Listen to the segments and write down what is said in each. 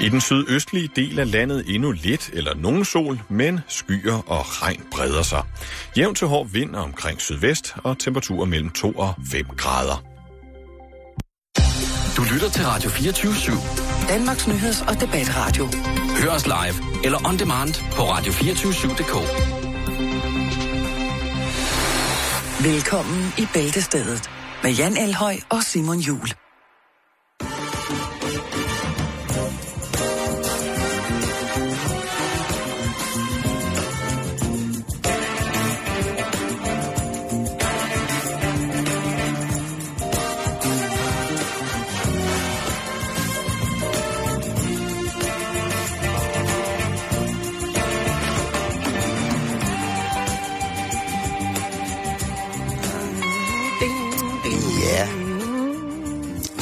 I den sydøstlige del af landet endnu lidt eller nogen sol, men skyer og regn breder sig. Jævn til hård vind omkring sydvest og temperaturer mellem 2 og 5 grader. Du lytter til Radio 24 /7. Danmarks nyheds- og debatradio. Hør os live eller on demand på radio247.dk. Velkommen i Bæltestedet med Jan Elhøj og Simon Jul.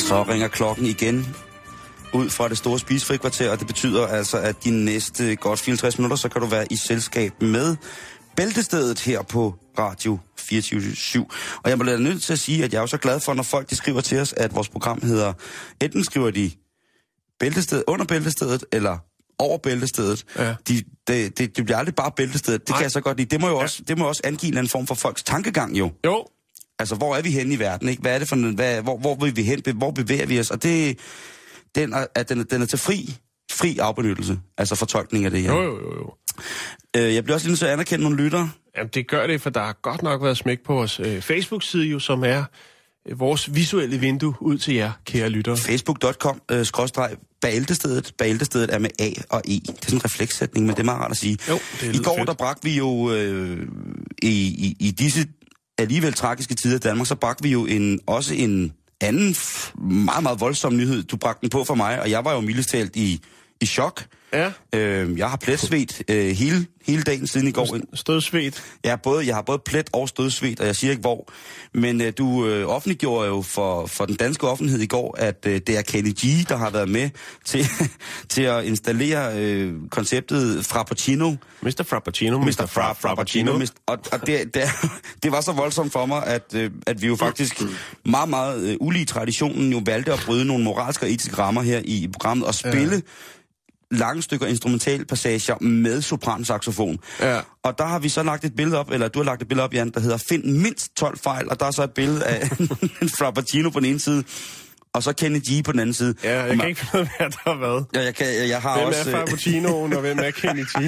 Så ringer klokken igen ud fra det store spisefrikvarter, og det betyder altså, at de næste godt 54 minutter, så kan du være i selskab med Bæltestedet her på Radio 24 Og jeg må lade nødt til at sige, at jeg er jo så glad for, når folk de skriver til os, at vores program hedder, enten skriver de bæltestedet under bæltestedet, eller over bæltestedet. Ja. De, det, det, det bliver aldrig bare bæltestedet. Det Nej. kan jeg så godt lide. Det må jo også, det må også angive en eller anden form for folks tankegang jo. Jo, Altså, hvor er vi henne i verden, ikke? Hvad er det for en, hvad, hvor, hvor vil vi hen? Hvor bevæger vi os? Og det, den er, at den, den er til fri, fri afbenyttelse, altså fortolkning af det her. jo, jo, jo. jo. Øh, jeg bliver også lige nødt til at anerkende nogle lyttere. Jamen, det gør det, for der har godt nok været smæk på vores øh, Facebook-side, jo, som er øh, vores visuelle vindue ud til jer, kære lyttere. Facebook.com, øh, skråstreg, bæltestedet. Bæltestedet er med A og E. Det er sådan en reflekssætning, men det er meget rart at sige. Jo, det I går, fedt. der bragte vi jo øh, i, i, i disse alligevel tragiske tider i Danmark, så bragte vi jo en, også en anden meget, meget voldsom nyhed. Du bragte den på for mig, og jeg var jo mildest talt i, i chok. Ja, Øh, jeg har pletsvedt øh, hele, hele dagen siden i går. stødsvedt. Er både, jeg har både plet og stødsvedt, og jeg siger ikke hvor. Men øh, du øh, offentliggjorde jo for, for den danske offentlighed i går, at øh, det er Kenny G, der har været med til, til at installere øh, konceptet Frappuccino. Mr. Frappuccino, Mr. Fra, Frappuccino. Mr. Og, og det, det, det var så voldsomt for mig, at, øh, at vi jo faktisk meget, meget øh, ulige traditionen jo valgte at bryde nogle moralske og etiske rammer her i, i programmet og spille ja. Lange stykker instrumentalpassager med sopransaxofon. Ja. Og der har vi så lagt et billede op, eller du har lagt et billede op, Jan, der hedder Find mindst 12 fejl, og der er så et billede af en Frappuccino på den ene side, og så Kenny G på den anden side. Ja, jeg kan ikke finde ud af, hvad der har været. Ja, jeg, kan, jeg har Hvem også... er øh, Frappuccinoen, og hvem er Kenny G?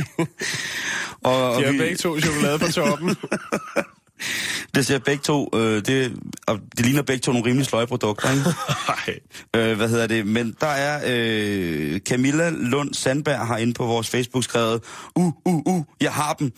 og, og De har vi- begge to chokolade på toppen. Det ser begge to, øh, det, og det ligner begge to nogle rimelig sløje produkter, ikke? Øh, hvad hedder det? Men der er øh, Camilla Lund Sandberg har inde på vores Facebook skrevet, uh, uh, uh, jeg har dem.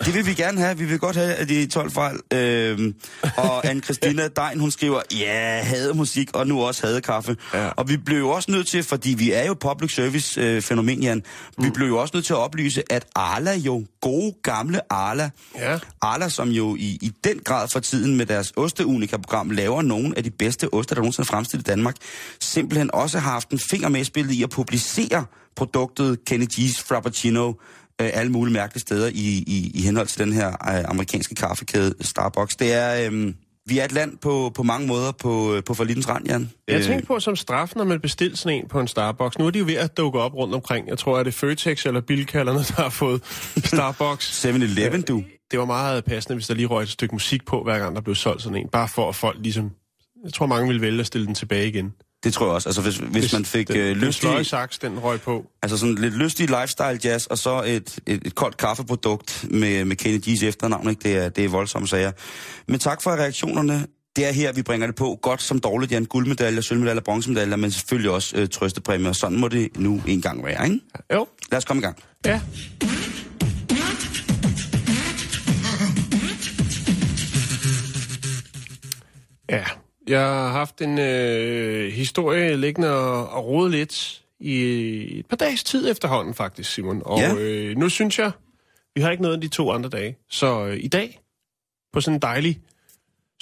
Det vil vi gerne have. Vi vil godt have at de 12 fejl. Øhm, og anne Christina Dein, hun skriver, ja, havde musik, og nu også havde kaffe. Ja. Og vi blev jo også nødt til, fordi vi er jo public service øh, Jan, vi blev jo også nødt til at oplyse, at Arla jo, gode gamle Arla, Ja. Arla, som jo i, i den grad for tiden med deres Osteunika-program laver nogle af de bedste oste, der nogensinde er fremstillet i Danmark, simpelthen også har haft en finger med i spillet i at publicere produktet Kenny G's Frappuccino øh, alle mulige mærkelige steder i, i, i henhold til den her øh, amerikanske kaffekæde Starbucks. Det er, øh, vi er et land på, på mange måder på, på forlitens rand, Jan. Jeg Øh, tænker på som straf, når man bestiller sådan en på en Starbucks. Nu er de jo ved at dukke op rundt omkring. Jeg tror, at det er Føtex eller Bilkalderne, der har fået Starbucks. 7-Eleven, du. Det var meget passende, hvis der lige røg et stykke musik på, hver gang der blev solgt sådan en. Bare for at folk ligesom... Jeg tror, mange ville vælge at stille den tilbage igen. Det tror jeg også. Altså, hvis, hvis, hvis man fik den, øh, den lyst sløje i... saks, den røg på. Altså sådan lidt lystig lifestyle jazz, og så et, et, et koldt kaffeprodukt med, med Kenny G's efternavn, ikke? Det er, det er voldsomme sager. Men tak for reaktionerne. Det er her, vi bringer det på. Godt som dårligt, Jan. Guldmedaljer, sølvmedaljer, bronzemedaljer, men selvfølgelig også øh, trøstepræmier. Sådan må det nu engang være, ikke? Jo, Lad os komme i gang. ja. Ja, jeg har haft en øh, historie liggende og, og rode lidt i et par dages tid efterhånden faktisk, Simon. Og Ja. øh, nu synes jeg, vi har ikke noget af de to andre dage. Så øh, i dag, på sådan en dejlig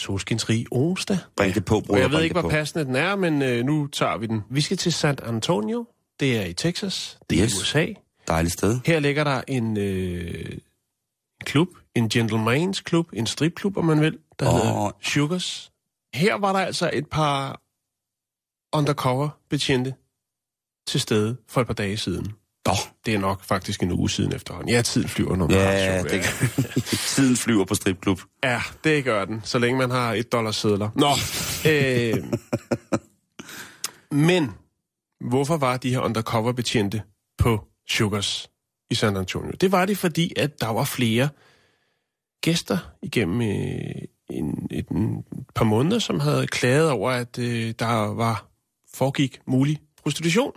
solskinsrig onsdag. Bring det på, bror. Jeg ved ikke, hvor passende den er, men øh, nu tager vi den. Vi skal til San Antonio. Det er i Texas. Det er Yes. i USA. Dejligt sted. Her ligger der en, øh, klub, en gentleman's klub, en stripklub, om man vil, der oh. hedder Sugars. Her var der altså et par undercover betjente, til stede for et par dage siden. Nå, Det er nok faktisk en uge siden efterhånden. Ja, tiden flyver, når man har ja, show, det, tiden flyver på stripklub. Ja, det gør den, så længe man har et dollar sædler. Nå, øh, men hvorfor var de her undercover-betjente på Sugars i San Antonio? Det var det, fordi at der var flere gæster igennem øh, en, et, en par måneder, som havde klaget over, at øh, der var foregik mulig prostitution.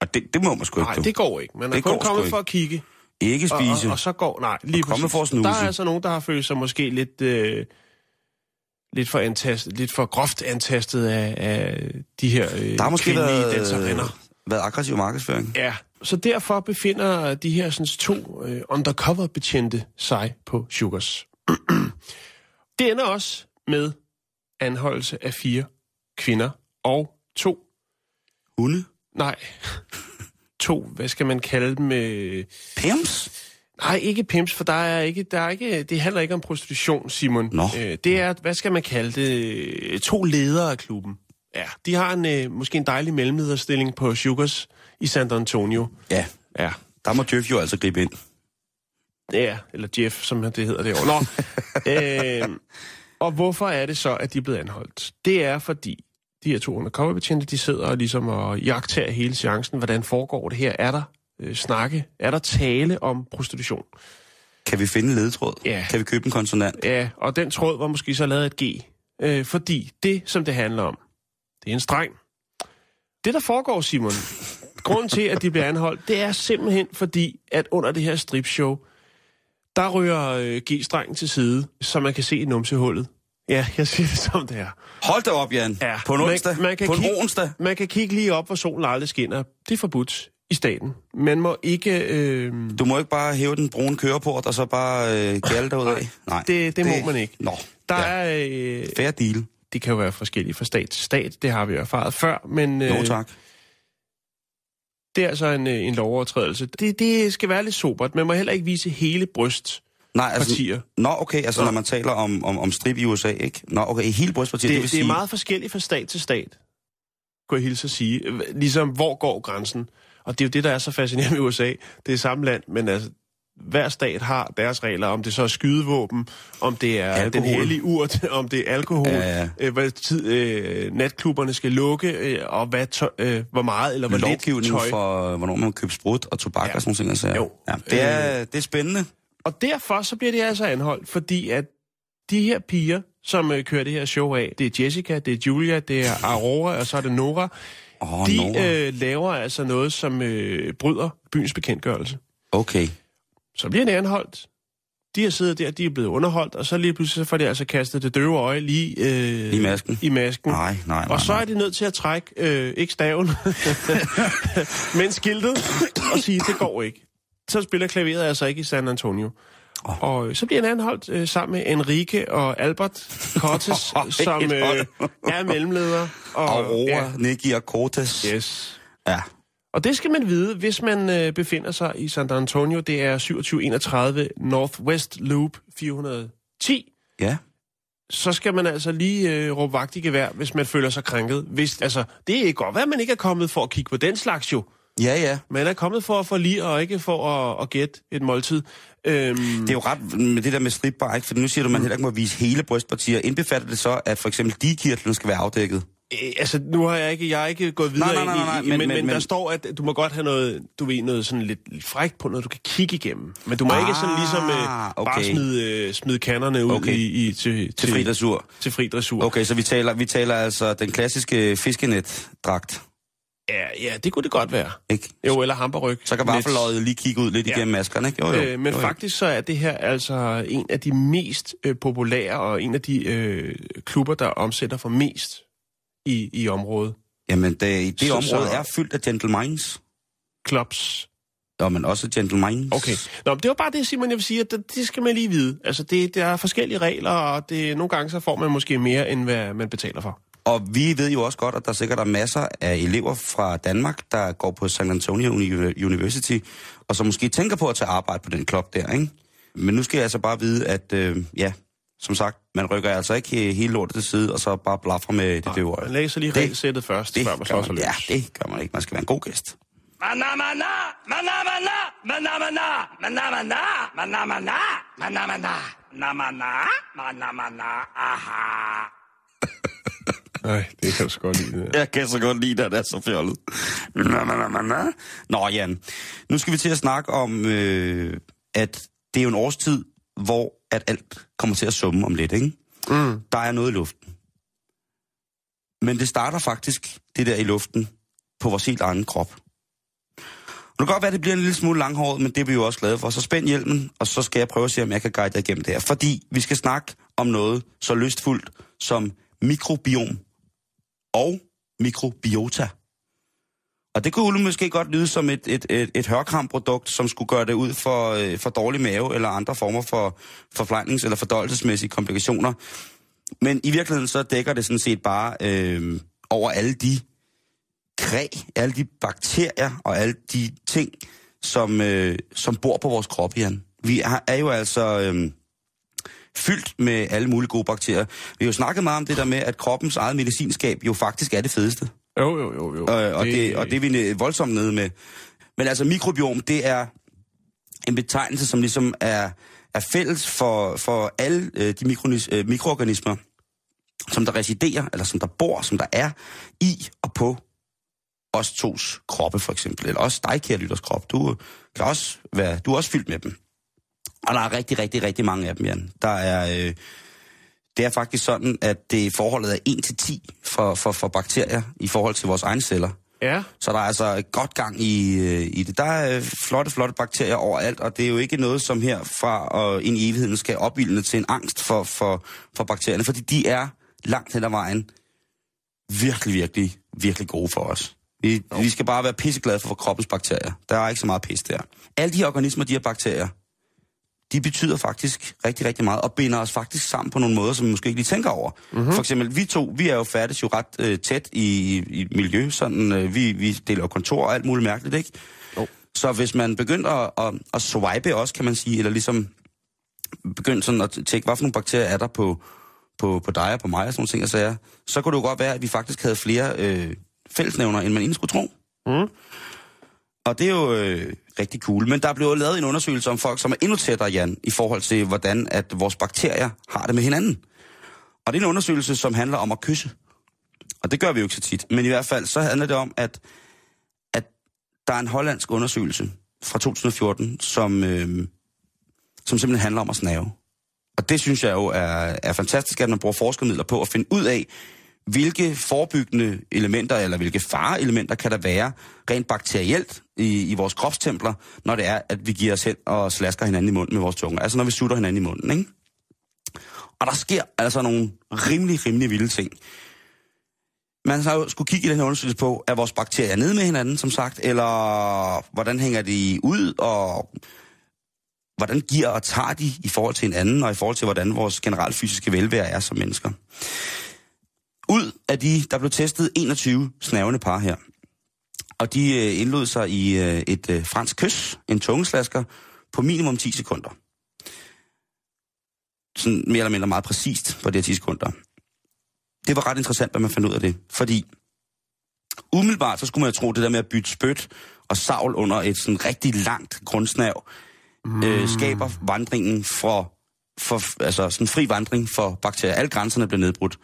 Og det, det må man sgu ikke, Nej, det går ikke. Man er Det kun går sgu kommet ikke. for at kigge. Ikke Og, spise. og, og så går... Nej, lige Og komme præcis. for at snuse. Der er altså nogen, der har følt sig måske lidt... Øh, lidt for, antastet, lidt for groft antastet af, af de her øh, der har måske været, danserinder. været aggressiv markedsføring. Ja, så derfor befinder de her sådan, to øh, undercover-betjente sig på Sugars. det ender også med anholdelse af fire kvinder og to, Hunde. nej, to, hvad skal man kalde dem? Øh, Pimps. Nej, ikke pimps, for der er ikke, der er ikke, det handler ikke om prostitution, Simon. Nå. Øh, det er, hvad skal man kalde det, to ledere af klubben. Ja, de har en, øh, måske en dejlig mellemlederstilling på Sugars i San Antonio. Ja, Ja, der må Jeff jo altså gribe ind. Ja eller Jeff, som det hedder derovre. Nå, øh, og hvorfor er det så, at de er blevet anholdt? Det er, fordi de her to undercoverbetjente, de sidder og ligesom og jagter hele chancen. Hvordan foregår det her? Er der øh, snakke? Er der tale om prostitution? Kan vi finde en ledetråd? Ja. Kan vi købe en konsonant? Ja, og den tråd var måske så lavet et G. Øh, fordi det, som det handler om, det er en streng. Det, der foregår, Simon, grunden til, at de bliver anholdt, det er simpelthen fordi, at under det her stripshow, der ryger øh, G-strengen til side, så man kan se numsehullet. Ja, jeg siger det som det er. Hold da op, Jan. Ja, På en man- onsdag. man kan på en kigge- onsdag. Man kan kigge lige op, hvor solen aldrig skinner. Det er forbudt i staten. Man må ikke... Øh, Du må ikke bare hæve den brune køreport, og så bare øh, gælde dig ud af. Nej, det, det må man ikke. Nå, Der ja. er... Øh, fair deal. det kan jo være forskellige fra stat til stat, det har vi jo erfaret før, men Jo, øh, tak. Det er altså en, øh, en lovovertrædelse. Det, det skal være lidt sobert. Man må heller ikke vise hele bryst. Nej, altså, partier. Nå, okay, altså Nå. når man taler om, om, om strip i USA, ikke? Nå, okay, hele brystpartiet, Det, det, det, vil det er sige... meget forskelligt fra stat til stat, kunne jeg hilse at sige. Ligesom, hvor går grænsen? Og det er jo det, der er så fascinerende med USA. Det er samme land, men altså, hver stat har deres regler, om det så er skydevåben, om det er Alkohol. den hellige urt, om det er alkohol, Ja, ja. Øh, hvad tid øh, natklubberne skal lukke, øh, og hvad tøj, øh, hvor meget eller hvor lidt lovgivning tøj. for, hvornår man må købe sprut og tobak Ja. og sådan nogle ting. Altså. Jo. Ja, det, er, det er spændende. Og derfor så bliver de altså anholdt, fordi at de her piger, som øh, kører det her show af, det er Jessica, det er Julia, det er Aurora, og så er det Nora, oh, de Nora. øh, laver altså noget, som øh, bryder byens bekendtgørelse. Okay. Så bliver de anholdt. De har siddet der, de er blevet underholdt, og så lige pludselig så får de altså kastet det døve øje lige, øh, I masken? I masken. Nej, nej, nej. Og så er de nødt til at trække, øh, ikke staven, men skiltet, og sige, det går ikke. Så spiller klaveret altså ikke i San Antonio. Åh. Og øh, så bliver han anholdt øh, sammen med Enrique og Albert Cortes, som øh, er mellemledere. Og, Aurora, ja. Nicky og Cortes. yes. Ja. Og det skal man vide, hvis man øh, befinder sig i San Antonio. Det er 2731 Northwest Loop 410. Ja. Så skal man altså lige øh, råbe vagt i gevær, hvis man føler sig krænket. Hvis, altså, det er godt være, man ikke er kommet for at kigge på den slags jo. Ja, ja. Man er kommet for at forlige og ikke for at, at gætte et måltid. Øhm, Det er jo ret med det der med stripbar, ikke? For nu siger du, at man heller ikke må vise hele brystpartier. Indbefatter det så, at for eksempel digekirtlen skal være afdækket? Øh, altså, nu har jeg ikke, jeg er ikke gået videre Nej, nej, nej, nej, ind i, men- men, men, men- der står, at du må godt have noget, du ved, noget sådan lidt, lidt frækt på, noget du kan kigge igennem. Men du må ah, ikke sådan ligesom øh, okay. bare smide, øh, smide kannerne ud Okay. i, i, til, Til fri dressur. Til fri dressur. Okay, så vi taler, vi taler altså den klassiske fiskenet-dragt, Ja, ja, det kunne det godt være. ikke? Jo, eller hamperryg. Så kan vaffeløjet lige kigge ud lidt ja. igennem maskerne, ikke? Jo, jo. Øh, men jo, jo. faktisk så er det her altså en af de mest øh, populære, og en af de øh, klubber, der omsætter for mest i, i området. Jamen, det, i det Så- område så- er fyldt af gentlemans. Clubs. Ja, men også gentlemans. Okay. Nå, men det var bare det, Simon, jeg vil sige, at det, det skal man lige vide. Altså, det, der er forskellige regler, og det, nogle gange så får man måske mere, end hvad man betaler for. Og vi ved jo også godt, at der sikkert er masser af elever fra Danmark, der går på San Antonio Uni- University, og som måske tænker på at tage arbejde på den klub der, ikke? Men nu skal jeg altså bare vide, at øh, ja, som sagt, man rykker altså ikke hele lortet til side, og så bare blaffer med det døve Man øje. læser lige Det- regelsættet først, Det før man slår sig man, løs. ja, det gør man ikke. Man skal være en god gæst. Mana mana, mana mana, mana mana, mana mana, mana mana, mana mana, mana mana, mana mana, aha. Nej, det kan du så godt lide. Jeg kan så godt lide, at det er så fjollet. Nå, nå, nå, nå. Nå, Jan. Nu skal vi til at snakke om, øh, at det er jo en årstid, hvor at alt kommer til at summe om lidt, ikke? Mm. Der er noget i luften. Men det starter faktisk, det der i luften, på vores helt egen krop. Og det kan godt være, at det bliver en lille smule langhåret, men det er vi jo også glade for. Så spænd hjelmen, og så skal jeg prøve at se, om jeg kan guide dig igennem det her. Fordi vi skal snakke om noget så lystfuldt som mikrobiom og mikrobiota. Og det kunne måske godt lyde som et, et, et, et hørkramprodukt, som skulle gøre det ud for, øh, for dårlig mave eller andre former for forplejnings- eller fordøjelsesmæssige komplikationer. Men i virkeligheden så dækker det sådan set bare øh, over alle de kræ, alle de bakterier og alle de ting, som, øh, som bor på vores krop, Jan. Vi er, er jo altså øh, fyldt med alle mulige gode bakterier. Vi har jo snakket meget om det der med, at kroppens eget medicinskab jo faktisk er det fedeste. Jo, jo, jo. jo. Øh, og, det, og det er vi voldsomt nede med. Men altså mikrobiom, det er en betegnelse, som ligesom er, er fælles for, for alle øh, de mikronis, øh, mikroorganismer, som der residerer, eller som der bor, som der er i og på os tos kroppe, for eksempel. Eller også dig, kære lytters krop. Du, kan også være, du er også fyldt med dem. Og der er rigtig, rigtig, rigtig mange af dem, Jan. Der er... Øh, det er faktisk sådan, at det forholdet er 1 til 10 for, for, for bakterier i forhold til vores egne celler. Ja, Så der er altså godt gang i, øh, i det. Der er flotte, flotte bakterier overalt, og det er jo ikke noget, som her fra og ind i evigheden skal opildne til en angst for, for, for bakterierne, fordi de er langt hen ad vejen virkelig, virkelig, virkelig gode for os. Vi, vi skal bare være pisseglade for kroppens bakterier. Der er ikke så meget pis der. Alle de organismer, de her bakterier, de betyder faktisk rigtig, rigtig meget, og binder os faktisk sammen på nogle måder, som vi måske ikke lige tænker over. Mm-hmm. For eksempel, vi to, vi er jo færdig jo ret øh, tæt i, i miljø, sådan, øh, vi, vi deler jo kontor og alt muligt mærkeligt, ikke? Jo. Så hvis man begynder at, at, at swipe også, kan man sige, eller ligesom begynder sådan at tjekke, hvad for nogle bakterier er der på, på, på dig og på mig og sådan nogle ting, og sager, så kunne det jo godt være, at vi faktisk havde flere øh, fællesnævner, end man egentlig skulle tro. Mm. Og det er jo øh, rigtig cool. Men der er blevet lavet en undersøgelse om folk, som er endnu tættere, Jan, i forhold til, hvordan at vores bakterier har det med hinanden. Og det er en undersøgelse, som handler om at kysse. Og det gør vi jo ikke så tit. Men i hvert fald, så handler det om, at, at der er en hollandsk undersøgelse fra 2014, som, øh, som simpelthen handler om at snave. Og det synes jeg jo er, er fantastisk, at man bruger forskermidler på at finde ud af, hvilke forebyggende elementer, eller hvilke fareelementer kan der være rent bakterielt i, i vores kropstempler, når det er, at vi giver os hen og slasker hinanden i munden med vores tunge. Altså når vi sutter hinanden i munden, ikke? Og der sker altså nogle rimelig, rimelig vilde ting. Man har jo skulle kigge i den her undersøgelse på, er vores bakterier nede med hinanden, som sagt, eller hvordan hænger de ud, og hvordan giver og tager de i forhold til hinanden, og i forhold til, hvordan vores generelt fysiske velvære er som mennesker. Ud af de, der blev testet 21 snavende par her, og de øh, indlod sig i øh, et øh, fransk kys, en tungeslasker, på minimum 10 sekunder. Sådan mere eller mindre meget præcist på de her 10 sekunder. Det var ret interessant, hvad man fandt ud af det, fordi umiddelbart så skulle man jo tro, det der med at bytte spyt og savl under et sådan rigtig langt grundsnav, mm. øh, skaber vandringen for, for, altså sådan fri vandring for bakterier. Alle grænserne bliver nedbrudt.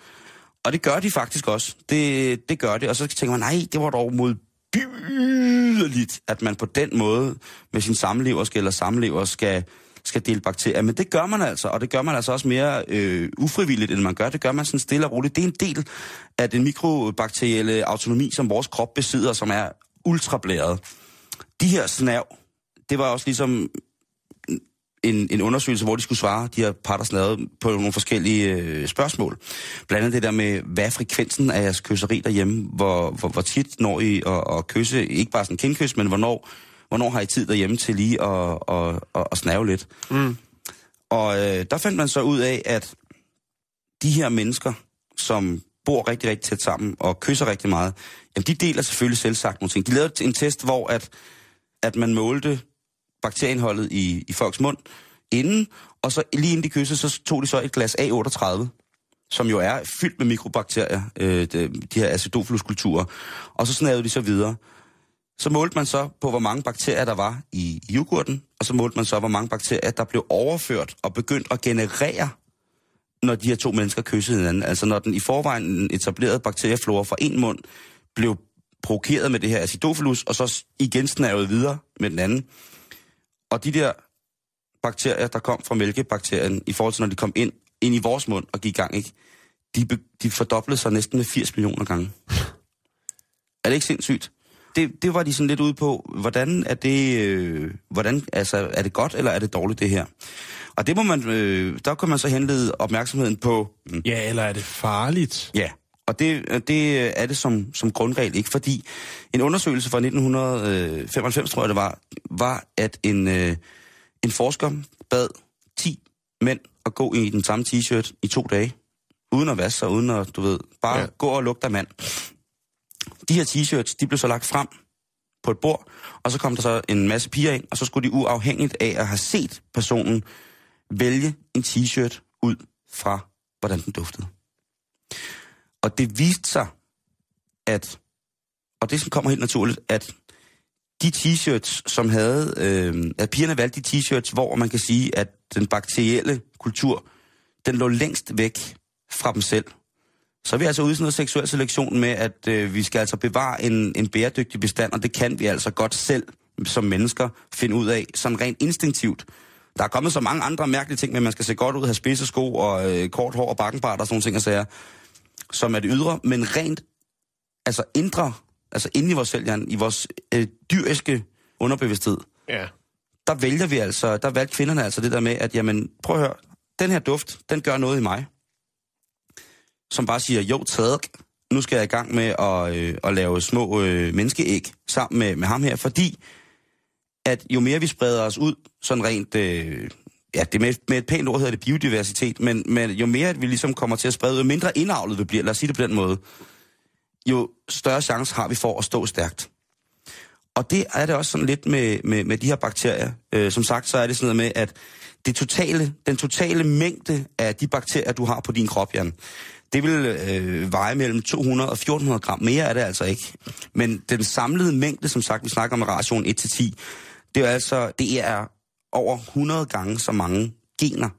Og det gør de faktisk også. Det, det gør det. Og så tænker man, nej, det var dog modbydeligt, at man på den måde med sin samlever eller samlever skal, skal dele bakterier. Men det gør man altså, og det gør man altså også mere øh, ufrivilligt, end man gør. Det gør man sådan stille og roligt. Det er en del af den mikrobakterielle autonomi, som vores krop besidder, som er ultrablæret. De her snav, det var også ligesom en, en undersøgelse, hvor de skulle svare, de her par, der snavede, på nogle forskellige øh, spørgsmål. Blandt andet det der med, hvad er frekvensen af jeres kysseri derhjemme? Hvor, hvor, hvor tit når I at, at kysse? Ikke bare sådan kindkys, men hvornår, hvornår har I tid derhjemme til lige at, at, at, at snave lidt? Mm. Og øh, der fandt man så ud af, at de her mennesker, som bor rigtig, rigtig tæt sammen og kysser rigtig meget, jamen de deler selvfølgelig selv sagt nogle ting. De lavede en test, hvor at, at man målte bakterieindholdet i, i folks mund inden, og så lige inden de kyssede, så tog de så et glas A38, som jo er fyldt med mikrobakterier, øh, de, de her acidofluskulturer, og så snavede de så videre. Så målte man så på, hvor mange bakterier der var i yoghurten, og så målte man så, hvor mange bakterier, der blev overført og begyndt at generere, når de her to mennesker kyssede hinanden. Altså når den i forvejen etablerede bakterieflora fra en mund blev provokeret med det her acidophilus, og så igen snavede videre med den anden. Og de der bakterier, der kom fra mælkebakterien, i forhold til når de kom ind, ind i vores mund og gik i gang, ikke? De, be, de fordoblede sig næsten med 80 millioner gange. er det ikke sindssygt? Det, det var de sådan lidt ude på, hvordan er det, øh, hvordan, altså, er det godt, eller er det dårligt, det her? Og det må man, øh, der kan man så henlede opmærksomheden på... Mm, Ja, eller er det farligt? Ja, og det, det er det som, som grundregel ikke, fordi en undersøgelse fra 1995, tror jeg det var, var, at en, øh, en forsker bad 10 mænd at gå i den samme t-shirt i to dage, uden at vaske sig, uden at, du ved, bare Ja. ja. gå og lugte af mand. De her t-shirts, de blev så lagt frem på et bord, og så kom der så en masse piger ind, og så skulle de uafhængigt af at have set personen vælge en t-shirt ud fra, hvordan den duftede. Og det viste sig, at, og det som kommer helt naturligt, at de t-shirts, som havde, øh, at pigerne valgte de t-shirts, hvor man kan sige, at den bakterielle kultur, den lå længst væk fra dem selv. Så er vi altså ude i sådan noget seksuel selektion med, at øh, vi skal altså bevare en, en bæredygtig bestand, og det kan vi altså godt selv som mennesker finde ud af, sådan rent instinktivt. Der er kommet så mange andre mærkelige ting men man skal se godt ud, have spidse sko og øh, kort hår og bakkenbart og sådan nogle ting og sager, som er det ydre, men rent altså indre, altså inde i vores selv, Jan, i vores øh, dyriske underbevidsthed, Ja. der vælger vi altså, der valgte kvinderne altså det der med, at jamen, prøv at høre, den her duft, den gør noget i mig. Som bare siger, jo, taget, nu skal jeg i gang med at, øh, at lave små øh, menneskeæg sammen med, med ham her, fordi at jo mere vi spreder os ud, sådan rent, øh, ja, det med, med et pænt ord hedder det biodiversitet, men, men jo mere at vi ligesom kommer til at sprede, jo mindre indavlet vi bliver, lad os sige det på den måde, jo større chance har vi for at stå stærkt. Og det er det også sådan lidt med, med, med de her bakterier. Øh, som sagt, så er det sådan noget med, at det totale, den totale mængde af de bakterier, du har på din krop, Jan, det vil øh, veje mellem 200 og 1400 gram. Mere er det altså ikke. Men den samlede mængde, som sagt, vi snakker om ration 1-10, det er altså, det er over 100 gange så mange gener,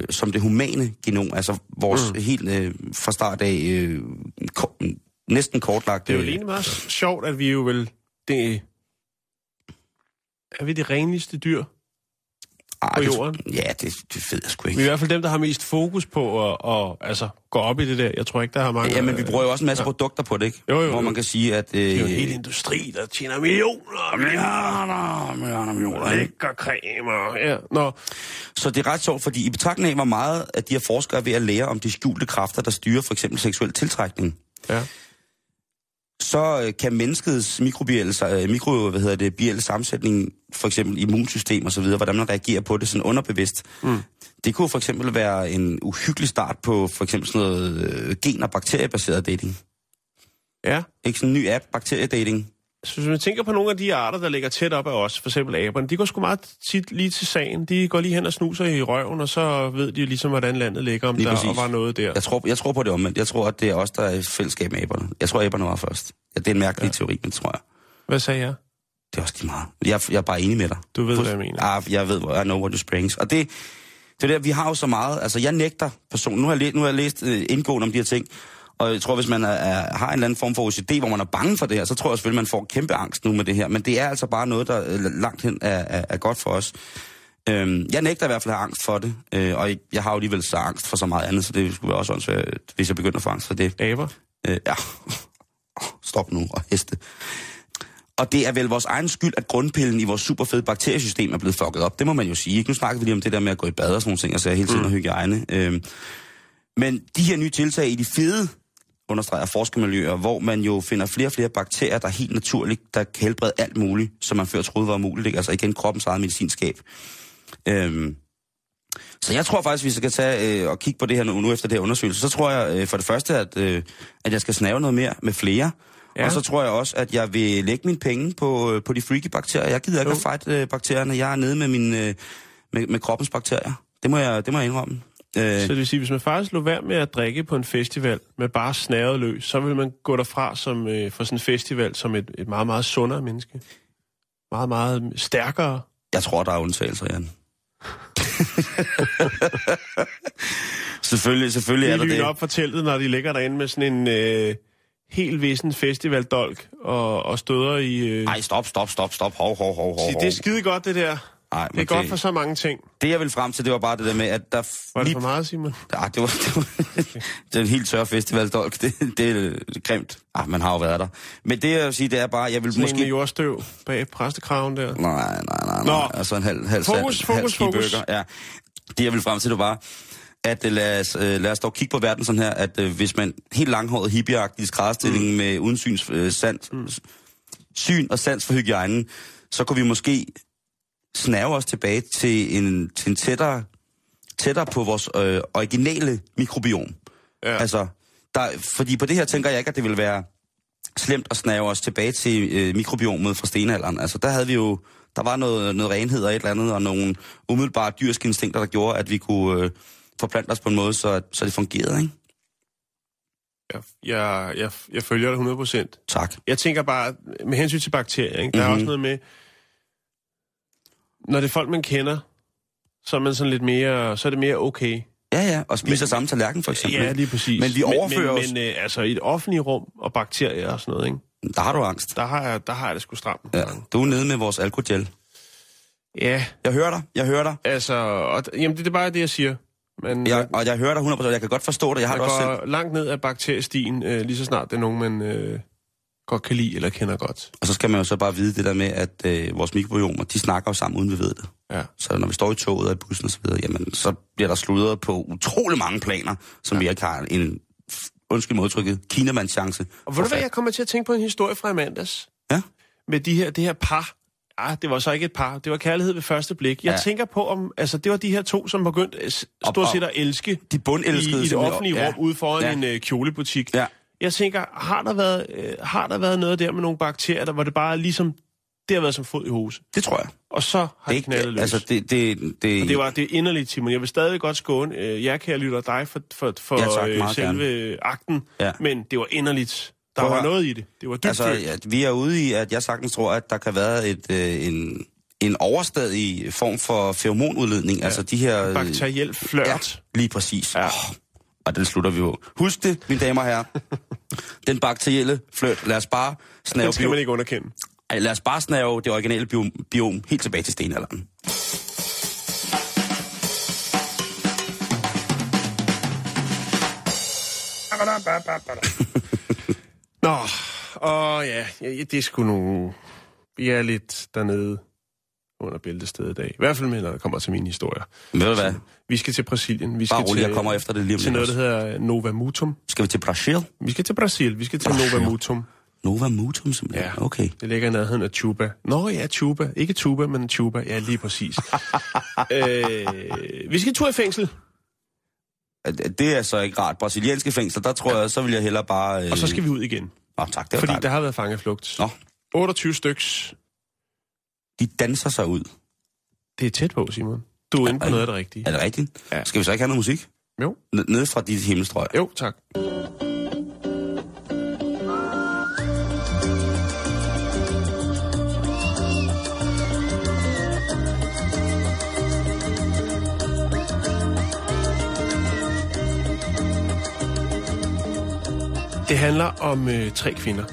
øh, som det humane genom, altså vores mm. helt øh, fra start af øh, ko- næsten kortlagt. Det er jo egentlig meget sjovt, at vi jo vel... Det, er vi det renligste dyr? Ej, på det- jorden? Ja, det, det ved jeg sgu Vi er i ikke. hvert fald dem, der har mest fokus på at, at altså, gå op i det der. Jeg tror ikke, der har mange... Ja, men vi bruger jo også en masse Ja. produkter på det, ikke? Jo, jo, Hvor jo. man kan sige, at... Øh, Det er jo en hel industri, der tjener millioner og milliarder. millioner, millioner, ikke? Lækker cremer. Ja, nå. Så det er ret sjovt, fordi i betragtning af, hvor meget at de her forskere er ved at lære om de skjulte kræfter, der styrer for eksempel seksuel tiltrækning, Ja. Så øh, kan menneskets mikrobielle, øh, mikro, hvad hedder det, bielle sammensætning, for eksempel immunsystem og så videre, hvordan man reagerer på det sådan underbevidst. Mm. Det kunne for eksempel være en uhyggelig start på for eksempel sådan noget øh, gen- og bakteriebaseret dating. Ja. Ikke sådan en ny app, bakteriedating. Så hvis man tænker på nogle af de arter, der ligger tæt op af os, for eksempel aberne, de går sgu meget tit lige til sagen. De går lige hen og snuser i røven, og så ved de ligesom, hvordan landet ligger, om Lige der præcis. var noget der. Jeg tror, jeg tror på det omvendt. Jeg tror, at det er os, der er i fællesskab med aberne. Jeg tror, aberne var først. Ja, det er en mærkelig ja. teori, men tror jeg. Hvad sagde jeg? Det er også lige meget. Jeg, jeg er bare enig med dig. Du ved, Fuldst- hvad jeg mener. Ah, jeg ved, hvor I know what you springs. Og det, det er der, vi har jo så meget. Altså, jeg nægter personen. Nu har jeg, læ- nu har jeg læst uh, indgående om de her ting. Og jeg tror, hvis man er, er, har en eller anden form for OCD, hvor man er bange for det her, så tror jeg selvfølgelig, man får kæmpe angst nu med det her. Men det er altså bare noget, der øh, langt hen er, er, er godt for os. Øhm, jeg nægter i hvert fald at have angst for det. Øh, og jeg har jo alligevel så angst for så meget andet, så det skulle være også åndssvagt, hvis jeg begynder at få angst for det. Aber? Øh, ja, stop nu og heste. Og det er vel vores egen skyld, at grundpillen i vores superfede bakteriesystem er blevet fucket op. Det må man jo sige. Ikke? Nu snakker vi lige om det der med at gå i bad og sådan nogle ting, og så hele tiden mm. og hygiejne. Øhm, men de her nye tiltag i de fede, understreger forskermiljøer, hvor man jo finder flere og flere bakterier, der helt naturligt, der kan helbrede alt muligt, som man før troede var umuligt. Ikke? Altså igen kroppens eget medicinskab. Øhm, så jeg tror faktisk, vi skal tage øh, og kigge på det her nu, nu efter det her undersøgelse. Så tror jeg øh, for det første, at, øh, at jeg skal snave noget mere med flere. Ja. Ja. Og så tror jeg også, at jeg vil lægge mine penge på, øh, på de freaky bakterier. Jeg gider ikke Jo. at fight øh, bakterierne. Jeg er nede med min, øh, med, med kroppens bakterier. Det må jeg, det må jeg indrømme. Øh, Så det vil sige, hvis man faktisk lå være med at drikke på en festival med bare snæret løs, så vil man gå derfra som, øh, for sådan en festival som et, et meget, meget sundere menneske. Meget, meget stærkere. jeg tror, der er undtagelser, Jan. selvfølgelig, selvfølgelig Det er er der det. op for teltet, når de ligger derinde med sådan en øh, helt vissen festivaldolk og, og støder i... Øh, Nej, stop, stop, stop, stop. Hov, hov, hov, hov, det er skide godt, det der. Ej, Det er godt for så mange ting. Det, jeg ville frem til, det var bare det der med, at der... Var det lige for meget, Simon? Ja, det var, det var det er en helt tør festivaldolk. Det, det er grimt. Ah, man har jo været der. Men det, jeg vil sige, det er bare, jeg vil Sådan måske... jordstøv bag præstekraven der. Nej, nej, nej, Nå. nej. Altså en halv, halv, Fokus, halv, fokus, halv fokus. Ja. Det, jeg vil frem til, det var, at øh, lad os, øh, lad os dog kigge på verden sådan her, at øh, hvis man helt langhåret hippieagtig skrædderstilling mm. med uden syns, øh, sans, mm. syn og sans for hygiejnen, så kunne vi måske snæve os tilbage til en, til en tættere, tættere på vores øh, originale mikrobiom. Ja. Altså, der, fordi på det her tænker jeg ikke, at det vil være slemt at snave os tilbage til øh, mikrobiomet fra stenalderen. Altså, der havde vi jo, der var noget, noget renhed og et eller andet, og nogle umiddelbare dyrske instinkter, der gjorde, at vi kunne øh, forplante os på en måde, så, så det fungerede, ikke? Jeg, jeg, jeg, jeg følger dig 100%. Tak. Jeg tænker bare, med hensyn til bakterier, ikke? der Mhm. er også noget med, når det er folk, man kender, så er man sådan lidt mere, så er det mere okay. Ja, ja, og spise samme tallerken, for eksempel. Ja, lige præcis. Men vi overfører men, os... Men, men øh, altså, i et offentligt rum og bakterier og sådan noget, ikke? Der har du angst. Der har jeg, der har jeg det sgu stramt. Ja, du er nede med vores alkogel. ja Jeg hører dig, jeg hører dig. altså, og, jamen det er bare det, jeg siger. Men Jeg, og jeg hører dig 100%. Jeg kan godt forstå det. Jeg har man det også selv. langt ned af bakteriestien, øh, lige så snart det er nogen, man øh, godt kan lide eller kender godt. Og så skal man jo så bare vide det der med, at øh, vores mikrobiomer, de snakker jo sammen, uden vi ved det. Ja. Så når vi står i toget og i bussen og så videre, jamen, så bliver der sludret på utrolig mange planer, som ja. vi ikke har en, undskyld modtrykket, kinamands chance. Og ved du hvad, jeg kommer til at tænke på en historie fra i mandags. Ja. Med de her, det her par. Ah, det var så ikke et par. Det var kærlighed ved første blik. Jeg Ja. tænker på, om altså, det var de her to, som begyndte øh, stort set at elske De bundelskede i, i det offentlige Ja. rum ude foran Ja. en øh, kjolebutik. Ja. Jeg tænker, har der, været, øh, har der været noget der med nogle bakterier, der, hvor det bare ligesom, det har været som fod i hose. Det tror jeg. Og så har Det, det knaldet løs. altså, det, det, det, Og det var det er inderligt, Simon. Jeg vil stadig godt skåne øh, jer, kære lytter, dig for, for, for Ja, tak. øh, selve akten. Ja. Men det var inderligt. Der Prøv var noget i det. Det var dybt Altså, ja, vi er ude i, at jeg sagtens tror, at der kan være et, øh, en, en overstadig form for feromonudledning. Ja. Altså de her... øh, Bakteriel flørt. Ja, lige præcis. Ja. Oh, og den slutter vi jo. Husk det, mine damer og herrer. den bakterielle flørt. Lad os bare snave, Den skal bio... man ikke underkende. Ej, lad os bare snave det originale biom, biom helt tilbage til stenalderen. Nå, og ja, det er sgu nogle... Vi er lidt dernede under bæltestedet i dag. I hvert fald med, når det kommer til mine historier. Men ved du hvad? Vi skal til Brasilien. Vi Bare skal rolig, til, jeg kommer efter det lige om til noget, der hedder Nova Mutum. Skal vi til Brasil? Vi skal til Brasil. Vi skal til Brasil. Nova Mutum. Nova Mutum simpelthen. Ja. Okay. Det ligger i nærheden af Tuba. Nå ja, Tuba. Ikke Tuba, men Tuba. Ja, lige præcis. øh, vi skal tur i fængsel, Det er så ikke rart. Brasilianske fængsler, der tror jeg, så vil jeg hellere bare... Øh... og så skal vi ud igen. Nå, tak, det var Fordi dejligt. der har været fangeflugt. Nå. 28 styks. De danser sig ud. Det er tæt på, Simon. Du er inde på noget af det rigtige. Er det rigtigt? Ja. Skal vi så ikke have noget musik? Jo. N- nede fra dit himmelstrøg. Jo, tak. Det handler om øh, tre kvinder,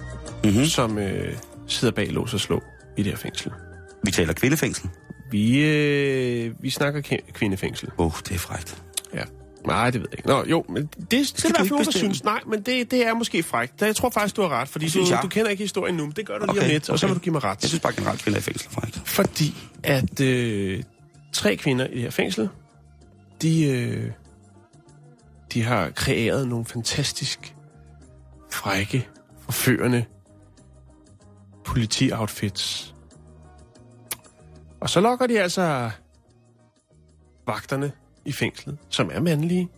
Mm-hmm. som øh, sidder bag lås og slå i det her fængsel. Vi taler kvindefængsel. Vi, øh, vi snakker ke- kvindefængsel. Åh, oh, det er frækt. Ja. Nej, det ved jeg ikke. Nå, jo, men det, det er ikke nogen, der synes. Nej, men det, det er måske frækt. Jeg tror faktisk, du har ret, fordi du, du kender ikke historien nu, men det gør du lige Okay, om lidt, og så okay. vil du give mig ret. Jeg synes bare generelt, kvinder i fængsel er frækt. Fordi at øh, tre kvinder i det her fængsel, de, øh, de har kreeret nogle fantastisk frække, forførende politi-outfits. Og så lokker de altså vagterne i fængslet, som er mandlige.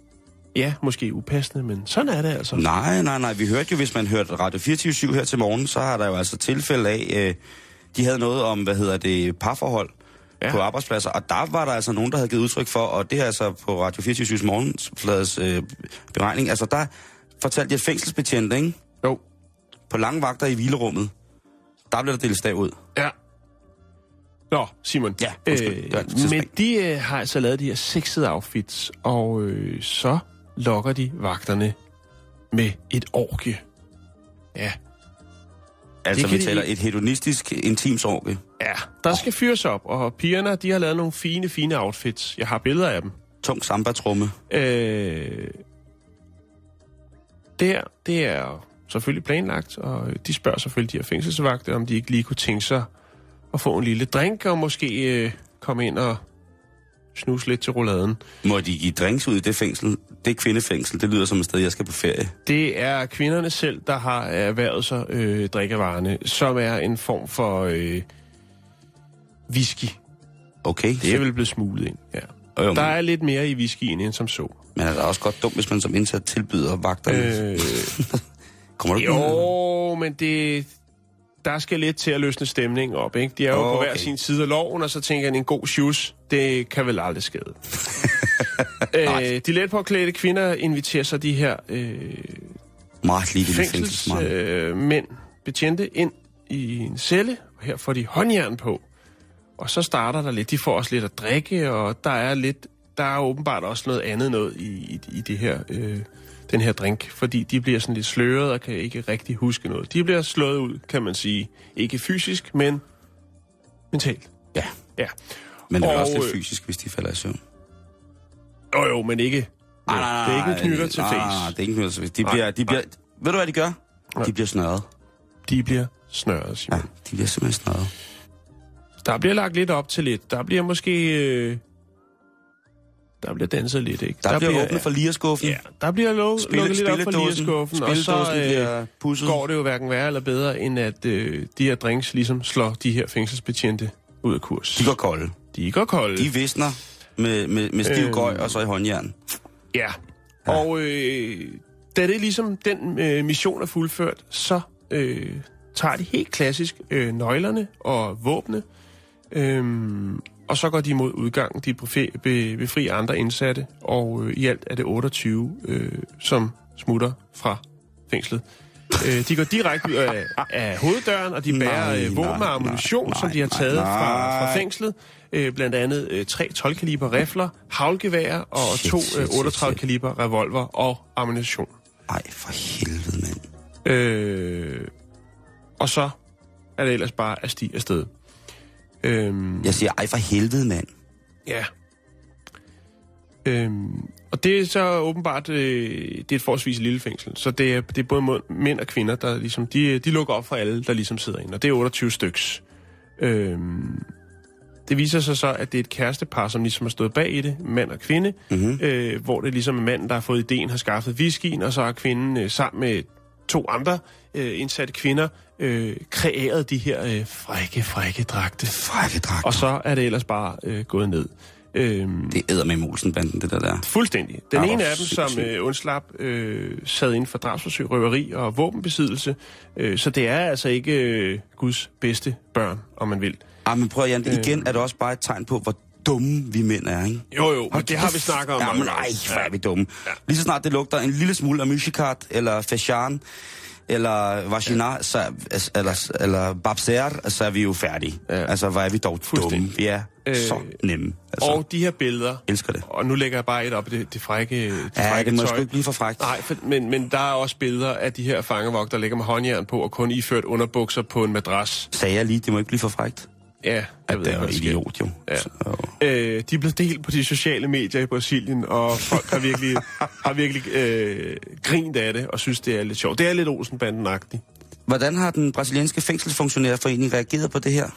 Ja, måske upassende, men sådan er det altså. Nej, nej, nej. Vi hørte jo, hvis man hørte Radio 24 her til morgen, så har der jo altså tilfælde af, øh, de havde noget om, hvad hedder det, parforhold, Ja. på arbejdspladser. Og der var der altså nogen, der havde givet udtryk for, og det er altså på Radio 24 morgenflades øh, beregning, altså der fortalte de et fængselsbetjent, ikke? Jo. På lange vagter i hvilerummet, der blev der delt stav ud. Ja. Nå, Simon. Ja, undskyld. Det øh, tidsspring. men de øh, har altså lavet de her sexede outfits, og øh, så lokker de vagterne med et orgie. Ja, Altså, vi de taler ikke. et hedonistisk intimsorgie. ja. Der skal fyres op, og pigerne, de har lavet nogle fine, fine outfits. Jeg har billeder af dem. Tung samba-trumme. Øh, det her, det er selvfølgelig planlagt, og de spørger selvfølgelig de her fængselsvagter, om de ikke lige kunne tænke sig at få en lille drink, og måske øh, komme ind og snuse lidt til rouladen. Må de give drinks ud i det fængsel? Det er kvindefængsel. Det lyder som et sted, jeg skal på ferie. Det er kvinderne selv, der har erhvervet sig øh, drikkevarerne, som er en form for øh, whisky. Okay. Det er vel blevet smuglet ind, ja. Jo, jo, Der er lidt mere i whiskyen end som så. men er det også godt dumt, hvis man som indsat tilbyder vagterne? Øh, Kommer du jo, men det, der skal lidt til at løsne stemningen op, ikke? De er jo okay. på hver sin side af loven, og så tænker jeg, en god shoes, det kan vel aldrig skade. øh, de let påklædte kvinder inviterer sig de her øh, fængselsmænd, øh, mænd, betjente ind i en celle, og her får de håndjern på. Og så starter der lidt, de får også lidt at drikke, og der er lidt, der er åbenbart også noget andet noget i, i, i det her, øh, den her drink, fordi de bliver sådan lidt sløret og kan ikke rigtig huske noget. De bliver slået ud, kan man sige. Ikke fysisk, men mentalt. Ja, Ja. men det er Og, også lidt øh, fysisk, hvis de falder i søvn. Jo jo, men ikke... Nej, nej, det er ikke en knytter til face. Nej, det er ikke en knytter til face. De bliver, de bliver, ved du, hvad de gør? De bliver snørret. De bliver snørret, Ja, Simon. de bliver simpelthen snørret. Der bliver lagt lidt op til lidt. Der bliver måske... Øh, der bliver danset lidt, ikke? Der, der bliver åbnet for lireskuffen. Ja, der bliver lukket, Spille, lukket lidt op for lireskuffen, og så øh, bliver pusset. går det jo hverken værre eller bedre, end at øh, de her drinks ligesom slår de her fængselsbetjente ud af kurs. De går kolde. de går kolde. De visner med, med, med stiv Øh. gøj og så i håndjern. Ja. Og øh, da det ligesom den øh, mission er fuldført, så øh, tager de helt klassisk øh, nøglerne og våbne, øh, og så går de mod udgangen. De befri, be, befrier andre indsatte, og øh, i alt er det 28, øh, som smutter fra fængslet. Øh, de går direkte ud af, af hoveddøren, og de Nej, bærer øh, våben nej, og ammunition, nej, som de har nej, taget fra, fra nej. fængslet. Øh, blandt andet øh, tre 12-kaliber rifler, havlgeværer og Shit, to øh, shit, 38-kaliber revolver og ammunition. Ej, for helvede, mand. Øh, og så er det ellers bare at stige afsted. Øhm, Jeg siger, ej, for helvede, mand. Ja. Øhm, og det er så åbenbart, øh, det er et forholdsvis lille fængsel, så det er, det er både mænd og kvinder, der ligesom, de, de lukker op for alle, der ligesom sidder inde, og det er 28 styks. Øhm, det viser sig så, at det er et kærestepar, som ligesom har stået bag i det, mand og kvinde, mm-hmm. øh, hvor det ligesom er manden, der har fået ideen, har skaffet whiskyen, og så har kvinden øh, sammen med to andre øh, indsatte kvinder øh, kreeret de her øh, frække, frække dragte. Frække dragt. Og så er det ellers bare øh, gået ned. Øhm, Det æder med Molsen-banden, det der der. fuldstændig. Den Ja, ene af dem, som øh, undslap, øh, sad inden for drabsforsøg, røveri og våbenbesiddelse. Øh, så det er altså ikke øh, Guds bedste børn, om man vil. Ah, men prøv Jan, igen er det også bare et tegn på, hvor dumme vi mænd er, ikke? Jo, jo, men det har vi snakket om. Ja, men gange. ej, hvor er vi dumme. Lige så snart det lugter en lille smule af Myshikat, eller Fashan, eller Vagina, så, eller, eller Babser, så er vi jo færdige. Ja. Altså, hvor er vi dog dumme. Vi er Øh, så nemme. Altså, Og de her billeder, elsker det. og nu lægger jeg bare et op i det, det frække, det Ja, frække det må tøj. ikke blive for frækt. Nej, for, men, men der er også billeder af de her fangevogter, der ligger med håndjern på, og kun iført underbukser på en madras. Sagde jeg lige, det må ikke blive for frækt. Ja, jeg At ikke, er der sker. idiot, jo. Ja. Så, Øh, de er blevet delt på de sociale medier i Brasilien, og folk har virkelig, har virkelig øh, grint af det, og synes, det er lidt sjovt. Det er lidt Olsenbanden-agtigt. Hvordan har den brasilianske fængselsfunktionærforening reageret på det her? Er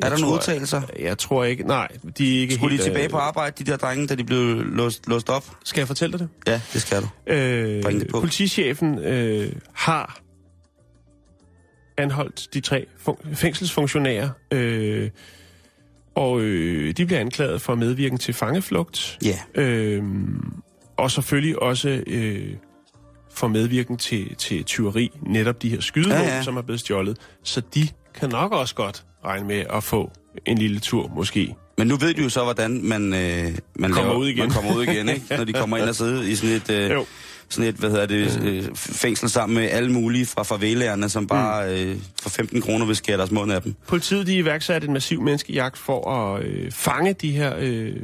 der Jeg nogle udtalelser? Jeg tror ikke, nej, de er ikke Skulle de helt... tilbage på arbejde, de der drenge, da de blev låst, låst op? Skal jeg fortælle dig det? Ja, det skal du. Øh, Bring det på. politichefen øh, har anholdt de tre fun- fængselsfunktionærer, øh, og øh, de bliver anklaget for medvirken til fangeflugt, Ja. øh, og selvfølgelig også øh, for medvirken til, til tyveri, netop de her skydevåben, ja. ja. som er blevet stjålet. Så de kan nok også godt regne med at få en lille tur måske. Men nu ved du jo så, hvordan man, øh, man, Kommer laver, ud igen. man kommer ud igen, ikke? når de kommer ind og sidder i sådan et, øh, Jo. Sådan et hvad hedder det, øh, fængsel sammen med alle mulige fra favelaerne, som bare øh, for 15 kroner vil skære deres mund af dem. Politiet de iværksatte en massiv menneskejagt for at øh, fange de her øh,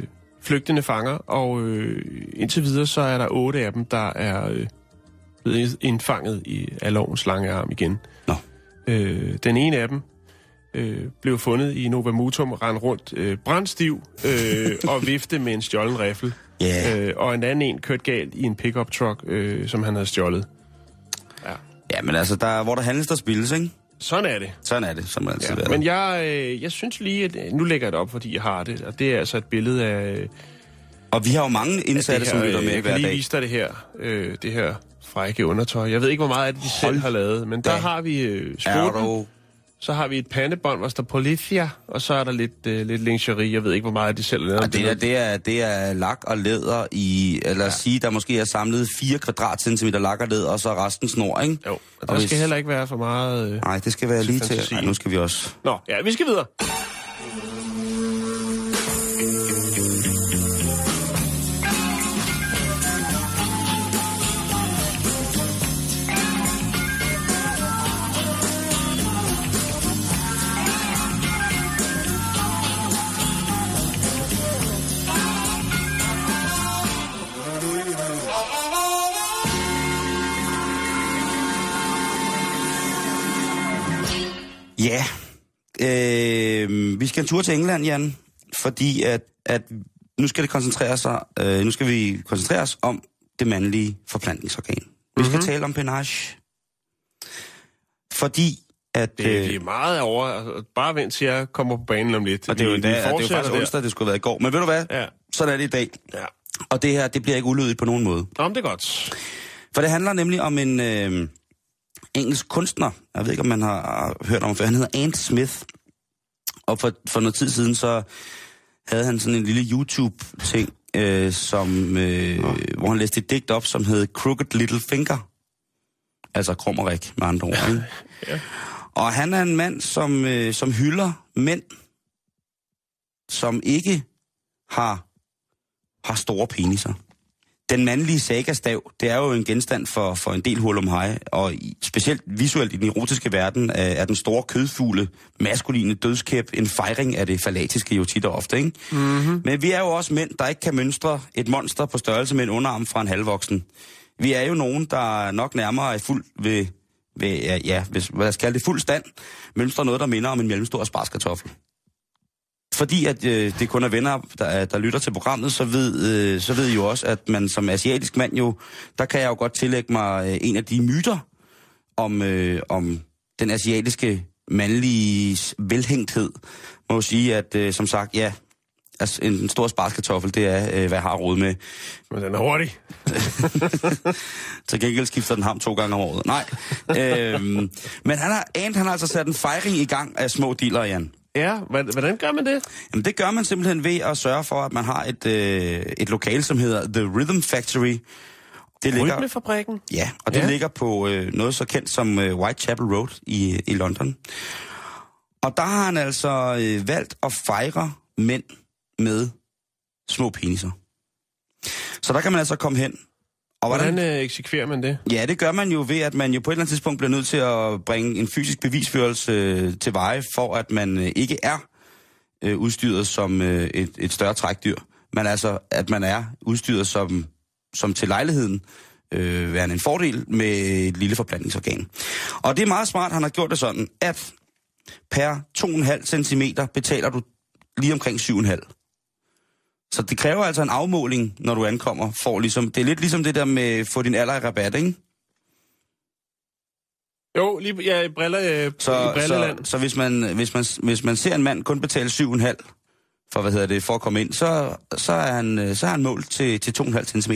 flygtende fanger, og øh, indtil videre så er der otte af dem, der er øh, blevet indfanget i af lovens lange arm igen. Nå. Øh, den ene af dem øh, blev fundet i Nova Mutum rendte rundt øh, brandstiv øh, og vifte med en stjålen riffel. Ja. Øh, og en anden en kørte galt i en pickup truck, øh, som han havde stjålet. Ja, men altså, der, hvor der handles, der spilles, ikke? Sådan er det. Sådan er det, som altid Ja, men jeg, øh, jeg synes lige, at øh, nu lægger jeg det op, fordi jeg har det, og det er altså et billede af, af Og vi har jo mange indsatte, det som lytter øh, med Jeg hver kan lige dag. vise dig det her, øh, det her frække undertøj. Jeg ved ikke, hvor meget af det de selv Hold har lavet, men der da. har vi øh, Er sporten, du... så har vi et pandebånd, hvor der står Politia, og så er der lidt, øh, lidt lingerie. Jeg ved ikke, hvor meget de selv har lavet. Og det, er, det, er, det er lak og læder i, eller ja. sige, der måske er samlet 4 kvadratcentimeter lak og læder, og så er resten snor, ikke? Jo, og Og der hvis- skal heller ikke være for meget... Øh... Nej, det skal være lige til. Nej, nu skal vi også. Nå, ja, vi skal videre. Skal en tur til England, Jan, fordi at, at nu skal det koncentrere sig, øh, nu skal vi koncentrere os om det mandlige forplantningsorgan. Vi skal Mhm. tale om penage. Fordi at... Det, det er meget over. Bare vent til jeg kommer på banen om lidt. og det er jo, Vi- vi det er jo faktisk der. onsdag, det skulle have været i går. Men ved du hvad? Ja, Sådan er det i dag. ja. Og det her, det bliver ikke ulydigt på nogen måde. Men det er godt. For det handler nemlig om en øh, engelsk kunstner. Jeg ved ikke, om man har hørt om, for han hedder Ant Smith. Og for, for noget tid siden, så havde han sådan en lille YouTube-ting, øh, som, øh, hvor han læste et digt op, som hed Crooked Little Finger. Altså krummerik, med andre ord. Ikke? Ja. Og han er en mand, som, øh, som hylder mænd, som ikke har, har store peniser. Den mandlige sagastav, det er jo en genstand for, for en del hul om hej, og i, specielt visuelt i den erotiske verden er, er den store kødfugle, maskuline dødskæp, en fejring af det falatiske jo tit og ofte, ikke? Mm-hmm. Men vi er jo også mænd, der ikke kan mønstre et monster på størrelse med en underarm fra en halvvoksen. Vi er jo nogen, der nok nærmere er fuld ved, ved ja, hvis, hvad skal det, fuld stand, mønstre noget, der minder om en mellemstor sparskartoffel fordi at øh, det kun er venner, der, er- der lytter til programmet, så ved, øh, så ved I jo også, at man som asiatisk mand jo, der kan jeg jo godt tillægge mig øh, en af de myter om, øh, om den asiatiske mandlige velhængthed. Må jo sige, at øh, som sagt, ja, altså en, en stor sparskartoffel, det er, øh, hvad jeg har råd med. Men den er hurtig. Til gengæld skifter den ham to gange om året. Nej. øhm, men han har, Ant, han har altså sat en fejring i gang af små dealer, Jan. Ja, hvordan gør man det? Jamen, det gør man simpelthen ved at sørge for, at man har et, øh, et lokal, som hedder The Rhythm Factory. Det ligger, Rytmefabrikken? ja, og det ja. ligger på øh, noget så kendt som øh, Whitechapel Road i, i London. Og der har han altså øh, valgt at fejre mænd med små peniser. Så der kan man altså komme hen. Og Hvordan øh, eksekverer man det? Ja, det gør man jo ved, at man jo på et eller andet tidspunkt bliver nødt til at bringe en fysisk bevisførelse øh, til veje, for at man øh, ikke er øh, udstyret som øh, et, et større trækdyr, men altså, at man er udstyret som, som til lejligheden øh, værende en fordel med et lille forplantningsorgan. Og det er meget smart, han har gjort det sådan, at per 2,5 cm betaler du lige omkring 7,5. Så det kræver altså en afmåling, når du ankommer. For ligesom, det er lidt ligesom det der med få din alder i rabat, ikke? Jo, lige ja, i, briller, øh, Så, i så, brilleland. så hvis, man, hvis, man, hvis man ser en mand kun betale 7,5 for, hvad hedder det, for at komme ind, så, så, er, han, øh, så er han målt til, til 2,5 cm.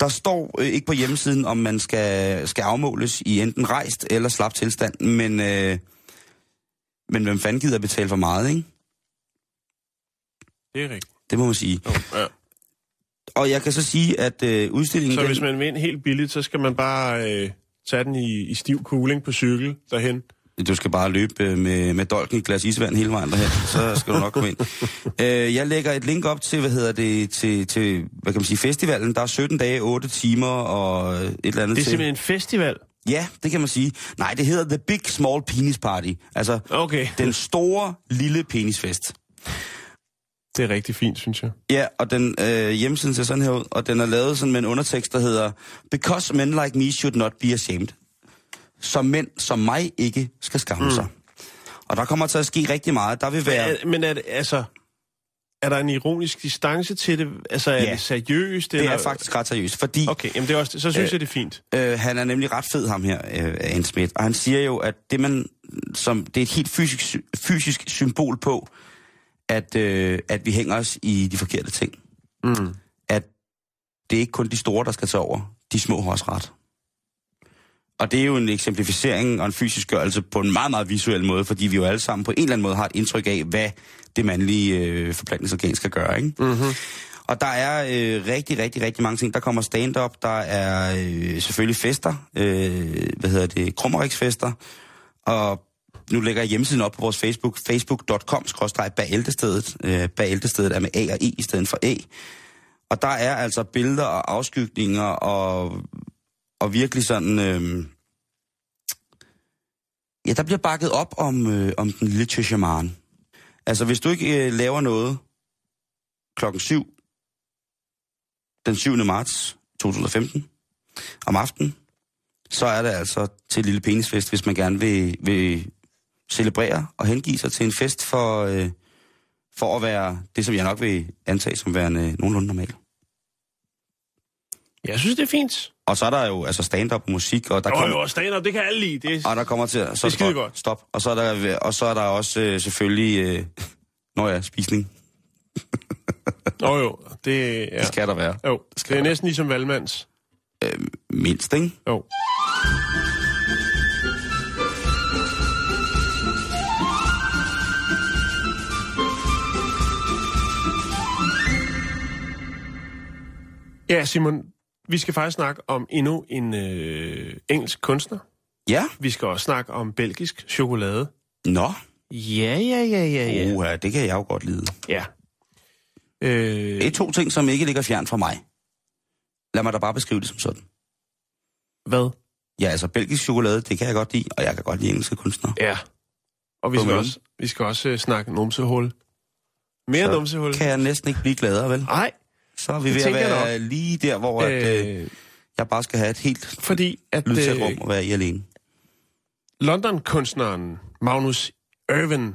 Der står øh, ikke på hjemmesiden, om man skal, skal afmåles i enten rejst eller slap tilstand, men, øh, men hvem fanden gider betale for meget, ikke? Det er rigtigt. Det må man sige. Ja. Og jeg kan så sige, at øh, udstillingen... Så den, hvis man vil ind helt billigt, så skal man bare øh, tage den i, i stiv cooling på cykel derhen. Du skal bare løbe øh, med, med dolken i et glas isvand hele vejen derhen, så skal du nok komme ind. øh, jeg lægger et link op til, hvad hedder det, til, til hvad kan man sige, festivalen. Der er 17 dage, 8 timer og et eller andet Det er til. simpelthen en festival. Ja, det kan man sige. Nej, det hedder The Big Small Penis Party. Altså, Okay. den store, lille penisfest. Det er rigtig fint, synes jeg. Ja, og den øh, hjemmesiden ser sådan her ud, og den er lavet sådan med en undertekst, der hedder Because men like me should not be ashamed. Så mænd som mig ikke skal skamme sig. Og der kommer til at ske rigtig meget. Der vil være... Er, men er det, altså... Er der en ironisk distance til det? Altså, er Ja. det seriøst? Det eller? er faktisk ret seriøst, fordi Okay, jamen det er også, så synes Øh, jeg, det er fint. øh, han er nemlig ret fed, ham her, øh, Anne Schmidt. Og han siger jo, at det, man, som, det er et helt fysisk, fysisk symbol på, at, øh, at vi hænger os i de forkerte ting. Mm. at det er ikke kun de store, der skal tage over. De små har også ret. Og det er jo en eksemplificering og en fysisk gørelse på en meget, meget visuel måde, fordi vi jo alle sammen på en eller anden måde har et indtryk af, hvad det mandlige øh, forplantningsorgan skal gøre. Ikke? Mm-hmm. Og der er øh, rigtig, rigtig, rigtig mange ting. Der kommer stand-up, der er øh, selvfølgelig fester, øh, hvad hedder det, krummeriksfester, og nu lægger jeg hjemmesiden op på vores Facebook, facebook.com bageltestedet. Øh, bageltestedet er med A og E i stedet for A. Og der er altså billeder og afskygninger og, og virkelig sådan... Øh, ja, der bliver bakket op om, øh, om den lille Tjøsjamaren. Altså, hvis du ikke øh, laver noget klokken 7 den 7. marts 2015 om aftenen, så er det altså til Lille Penisfest, hvis man gerne vil, vil celebrere og hengive sig til en fest for, øh, for at være det, som jeg nok vil antage som værende nogenlunde normal. Jeg synes, det er fint. Og så er der jo altså stand-up musik, og der, Jo, kommer, jo, stand-up, det kan alle lide. Det er, og der kommer til. Så Det er godt. Stop. Og så er der, og så er der også øh, selvfølgelig... Øh, Nå ja, spisning. jo, jo, det, ja. Det skal der være. jo, det er næsten ligesom Valmands. Mindst, ikke? Jo. Ja, Simon, vi skal faktisk snakke om endnu en øh, engelsk kunstner. Ja. Vi skal også snakke om belgisk chokolade. Nå. Ja, ja, ja, ja, ja. Uha, det kan jeg jo godt lide. Ja. Øh, Det er to ting, som ikke ligger fjern fra mig. Lad mig da bare beskrive det som sådan. hvad? Ja, altså belgisk chokolade, det kan jeg godt lide, og jeg kan godt lide engelske kunstnere. Ja. Og vi skal også, vi skal også øh, snakke numsehul. Mere Så numsehul. Kan jeg næsten ikke blive gladere, vel? Nej, Så er vi Det ved at være lige der, hvor øh... at, øh, øh, jeg bare skal have et helt fordi at lydsat øh, rum og være i alene. London-kunstneren Magnus Irvin,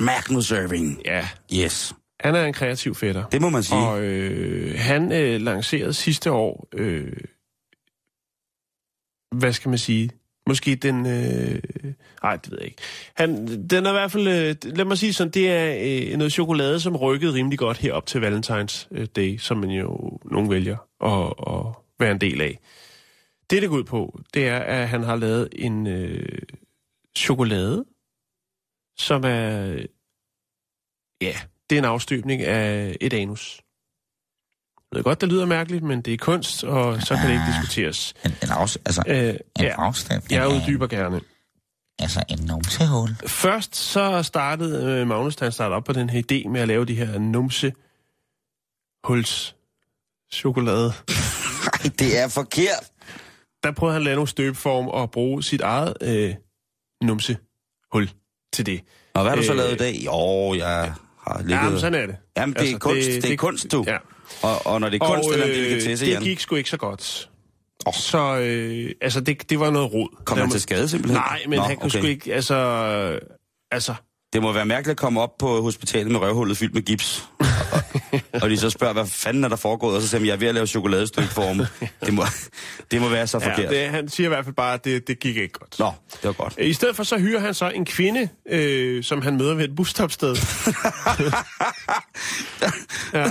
Magnus Irving. ja, Yes. han er en kreativ fætter. Det må man sige. Og øh, han øh, lancerede sidste år, øh, hvad skal man sige, måske den, øh, nej, det ved jeg ikke. Han, den er i hvert fald, øh, lad mig sige sådan, det er øh, noget chokolade, som rykkede rimelig godt herop til Valentine's øh, Day, som man jo nogen vælger at, at være en del af. Det, det går ud på, det er, at han har lavet en øh, chokolade, som er, ja, det er en afstøbning af et anus. Jeg ved godt, det lyder mærkeligt, men det er kunst, og så kan det ikke diskuteres. En, en, afs, altså, Øh, en ja, afstemning jeg uddyber gerne. Altså en numsehul. Først så startede øh, Magnus, da han startede op på den her idé med at lave de her numse huls chokolade. Nej, det er forkert. Der prøvede han at lave nogle støbeform og bruge sit eget øh, numse hul til det. Og hvad har du så Øh, lavet i dag? Jo, jeg har ligget... Ja, men sådan er det. Jamen, det er kunst, det er kunst, du. Ja. Og, og når det er kunst, eller en delikatesse, det Jan, gik sgu ikke så godt. Åh. Så, øh, altså, det, det var noget rod. kom han til skade simpelthen? Nej, men Nå, han kunne okay. sgu ikke, altså... Altså, Det må være mærkeligt at komme op på hospitalet med røvhullet fyldt med gips. og, og de så spørger, hvad fanden er der foregået? Og så siger de, jeg er ved at lave chokoladestykke Det må, det må være så ja, forkert. det, han siger i hvert fald bare, at det, det gik ikke godt. Nå, det var godt. I stedet for så hyrer han så en kvinde, øh, som han møder ved et busstopsted. ja.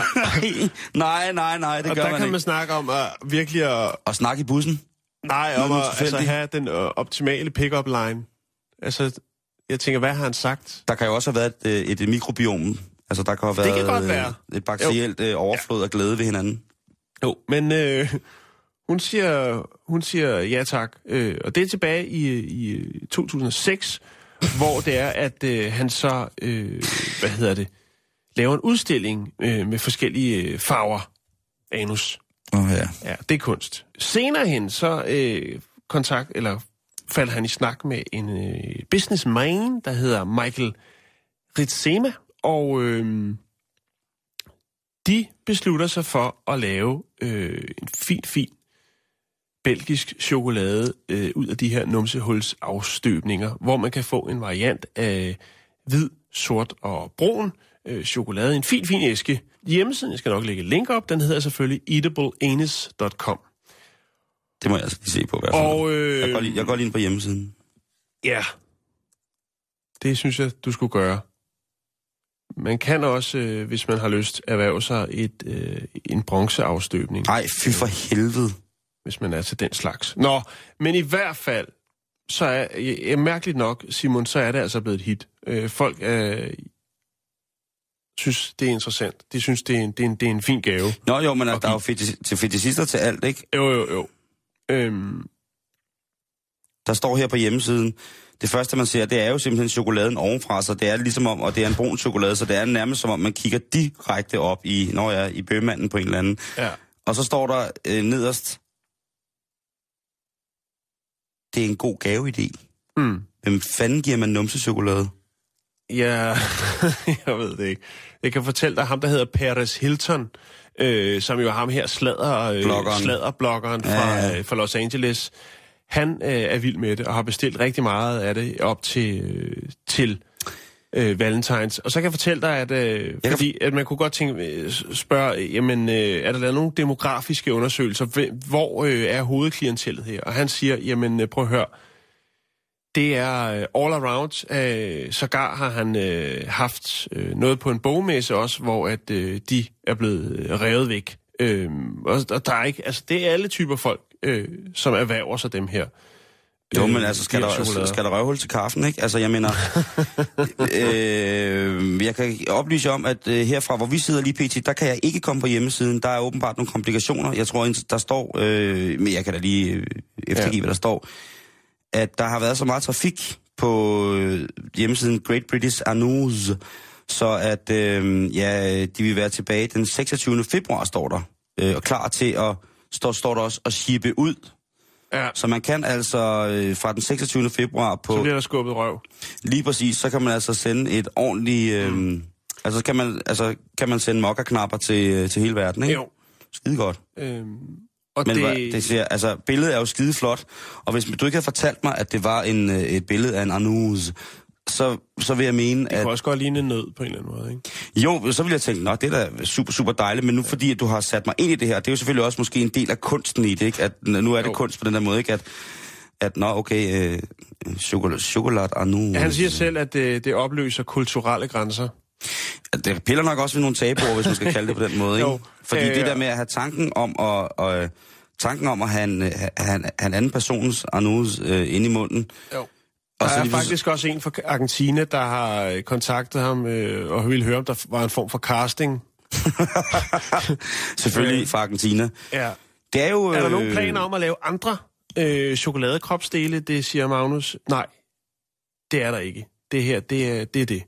nej, nej, nej, det Og gør der man kan ikke. man snakke om at virkelig at... Og snakke i bussen? Nej, om at altså, have den øh, optimale pick-up line. Altså, jeg tænker, hvad har han sagt? Der kan jo også have været et, et, et mikrobiom. Altså, der kan have været kan godt øh, være. et bakterielt øh, overflod af glæde ved hinanden. Jo, men øh, Hun siger, hun siger ja tak. Øh, og det er tilbage i, i 2006, hvor det er, at øh, han så, øh, hvad hedder det, laver en udstilling øh, med forskellige øh, farver anus. Oh, ja. Ja, det er kunst. Senere hen, så øh, kontakt, eller falder han i snak med en øh, businessman, der hedder Michael Ritsema, og øh, de beslutter sig for at lave øh, en fin, fin belgisk chokolade øh, ud af de her numsehulsafstøbninger, hvor man kan få en variant af hvid, sort og brun øh, chokolade. En fin, fin æske. Hjemmesiden, jeg skal nok lægge et link op, den hedder selvfølgelig eatableanus.com. Det må jeg altså se på. i hvert fald. Og øh, Jeg går lige, jeg går lige ind på hjemmesiden. ja, det synes jeg, du skulle gøre. Man kan også, øh, hvis man har lyst, erhverve sig et, øh, en bronzeafstøbning. Nej, fy for helvede. hvis man er til den slags. Nå, men i hvert fald, så er, ja, mærkeligt nok, Simon, så er det altså blevet et hit. Øh, folk øh, synes, det er interessant. De synes, det er en, det er en, det er en fin gave. Nå jo, men altså, der er jo fetis, til fetisister til alt, ikke? Jo, jo, jo. Øhm, Der står her på hjemmesiden, det første man ser, det er jo simpelthen chokoladen ovenfra, så det er ligesom om, og det er en brun chokolade, så det er nærmest som om, man kigger direkte op i, når jeg er i bøgmanden på en eller anden. ja. Og så står der øh, nederst, det er en god gaveidé. Mm. Hvem fanden giver man numsechokolade? Ja, jeg ved det ikke. Jeg kan fortælle dig, ham der hedder Paris Hilton, øh, som jo er ham her sladder, øh, Bloggeren. sladderbloggeren Ja, fra, ja. øh, fra Los Angeles. Han øh, er vild med det og har bestilt rigtig meget af det op til, øh, til øh, Valentines. Og så kan jeg fortælle dig, at, øh, kan fordi, at man kunne godt tænke, øh, spørge, jamen, øh, er der lavet nogle demografiske undersøgelser? Hvor øh, er hovedklientellet her? Og han siger, jamen øh, prøv at høre, det er øh, all around. Øh, sågar har han øh, haft øh, noget på en bogmesse også, hvor at øh, de er blevet øh, revet væk. Øh, og, og der er ikke, altså det er alle typer folk, øh, som erhverver sig dem her. Jo, Øh, men altså, skal der, skal der røvhul til kaffen, ikke? Altså, jeg mener... øh, jeg kan oplyse om, at øh, herfra, hvor vi sidder lige pt., der kan jeg ikke komme på hjemmesiden. Der er åbenbart nogle komplikationer. Jeg tror, der står... Øh, men jeg kan da lige øh, eftergive, Ja. hvad der står. At der har været så meget trafik på øh, hjemmesiden Great British News, så at øh, ja, de vil være tilbage den 26. februar, står der. Øh, og klar til at... Står, står der også at shippe ud Ja, så man kan altså øh, fra den 26. februar så på bliver der skubbet røv. lige præcis, så kan man altså sende et ordentligt... Øh, Mm. Altså kan man, altså kan man sende mokka-knapper til, øh, til hele verden, ikke? Jo. Skide godt. Øhm, og Men det, det... det ser, altså, billedet er jo skide flot, og hvis du ikke havde fortalt mig, at det var en, øh, et billede af en anus, så, så vil jeg mene, det at... kunne også godt ligne en nød på en eller anden måde, ikke? Jo, så vil jeg tænke, nå, det er da super, super dejligt, men nu fordi, at du har sat mig ind i det her, det er jo selvfølgelig også måske en del af kunsten i det, ikke? At nu er det Jo. jo. kunst på den der måde, ikke? At, at nå, okay, øh, chokolade, chokolade anus. Ja, han siger selv, at det, det opløser kulturelle grænser. Det piller nok også ved nogle tabuer, hvis man skal kalde det på den måde, ikke? Jo. Fordi Øh, det der med at have tanken om at, og, øh, tanken om at have en, øh, have, have en anden persons anus øh, inde i munden. Jo. Og Der er pludselig- faktisk også en fra Argentina, der har øh, kontaktet ham øh, og ville høre, om der var en form for casting. Selvfølgelig Øh. fra Argentina. Ja. Det er jo... Er der øh, nogen planer om at lave andre øh, chokoladekropsdele? Det siger Magnus. Nej, det er der ikke. Det her, det er det. Er det.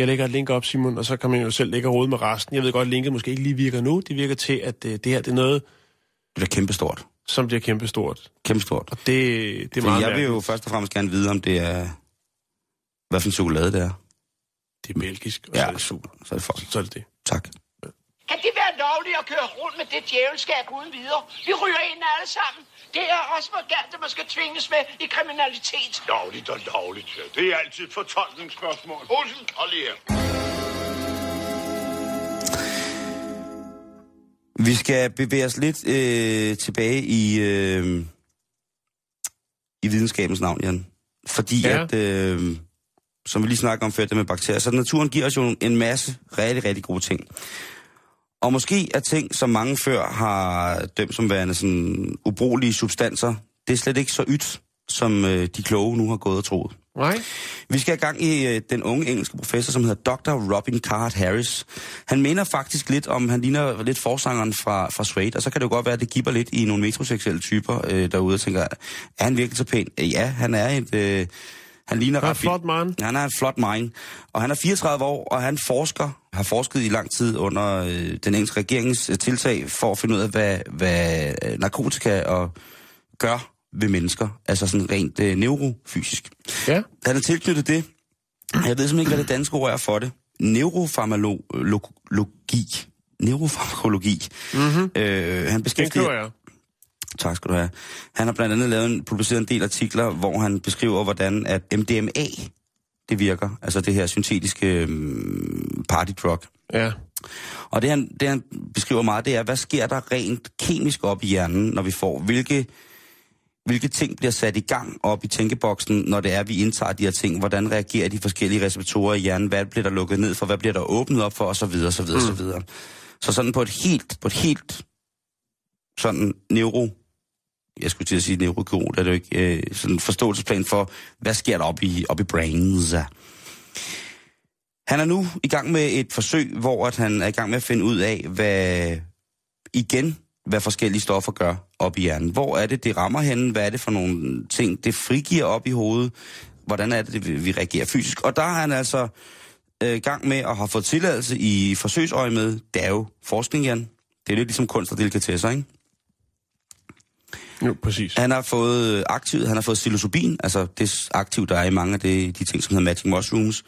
Jeg lægger et link op, Simon, og så kan man jo selv lægge råd med resten. Jeg ved godt, at linket måske ikke lige virker nu. Det virker til, at øh, det her det er noget, Det er kæmpestort. som bliver kæmpestort. Kæmpestort. Og det, det er Fordi meget jeg vil jo først og fremmest gerne vide, om det er... Hvad for en chokolade det er. Det er belgisk, og Ja. så er det super. Så er det for. Så er det det. Tak. Kan det være lovligt at køre rundt med det djævelskab uden videre? Vi ryger ind alle sammen. Det er også for galt, at man skal tvinges med i kriminalitet. Lovligt og lovligt. ja. Det er altid et fortolkningsspørgsmål. Olsen, hold lige her. Vi skal bevæge os lidt øh, tilbage i, øh, i videnskabens navn, Jan. Fordi ja. at, øh, som vi lige snakker om før, det med bakterier, så naturen giver os jo en masse rigtig, rigtig gode ting. Og måske er ting, som mange før har dømt som værende sådan ubrugelige substanser, det er slet ikke så ydt, som øh, de kloge nu har gået og troet. Nej. Vi skal i gang i øh, den unge engelske professor, som hedder Dr. Robin Carhart Harris. Han mener faktisk lidt om, han ligner lidt forsangeren fra, fra Suede, og så kan det jo godt være, at det giver lidt i nogle metroseksuelle typer øh, derude, og tænker, er han virkelig så pæn? Ja, han er et... Øh, han ligner Han er en flot. Han er en flot mind. Og han er 34 år, og han forsker, har forsket i lang tid under øh, den engelske regerings øh, tiltag for at finde ud af, hvad, hvad øh, narkotika og gør ved mennesker. Altså sådan rent øh, neurofysisk. Ja. Han er tilknyttet det. Jeg ved simpelthen ikke, hvad det danske ord er for det. Neurofarmakologi. Neurofarmakologi. Mm-hmm. Øh, han beskæftiger... Tak skal du have. Han har blandt andet lavet en, publiceret en del artikler, hvor han beskriver, hvordan at MDMA det virker. Altså det her syntetiske øhm, partydrug. Ja. Og det han, det han beskriver meget, det er, hvad sker der rent kemisk op i hjernen, når vi får, hvilke, hvilke ting bliver sat i gang op i tænkeboksen, når det er, vi indtager de her ting. Hvordan reagerer de forskellige receptorer i hjernen? Hvad bliver der lukket ned for? Hvad bliver der åbnet op for? Og så videre, så videre, mm. så videre. Så sådan på et helt, på et helt sådan neuro, jeg skulle til at sige neurokirurg, der er det jo ikke, øh, sådan en forståelsesplan for, hvad sker der op i, op i brains. Han er nu i gang med et forsøg, hvor at han er i gang med at finde ud af, hvad igen, hvad forskellige stoffer gør op i hjernen. Hvor er det, det rammer henne? Hvad er det for nogle ting, det frigiver op i hovedet? Hvordan er det, vi- reagerer fysisk? Og der er han altså øh, gang med at have fået tilladelse i forsøgsøje med. Det er jo forskning, Jan. Det er lidt ligesom kunst og delikatesser, ikke? Jo, præcis. Han har fået øh, aktivt, han har fået psilocybin, altså det aktiv, der er i mange af de, de ting, som hedder magic mushrooms.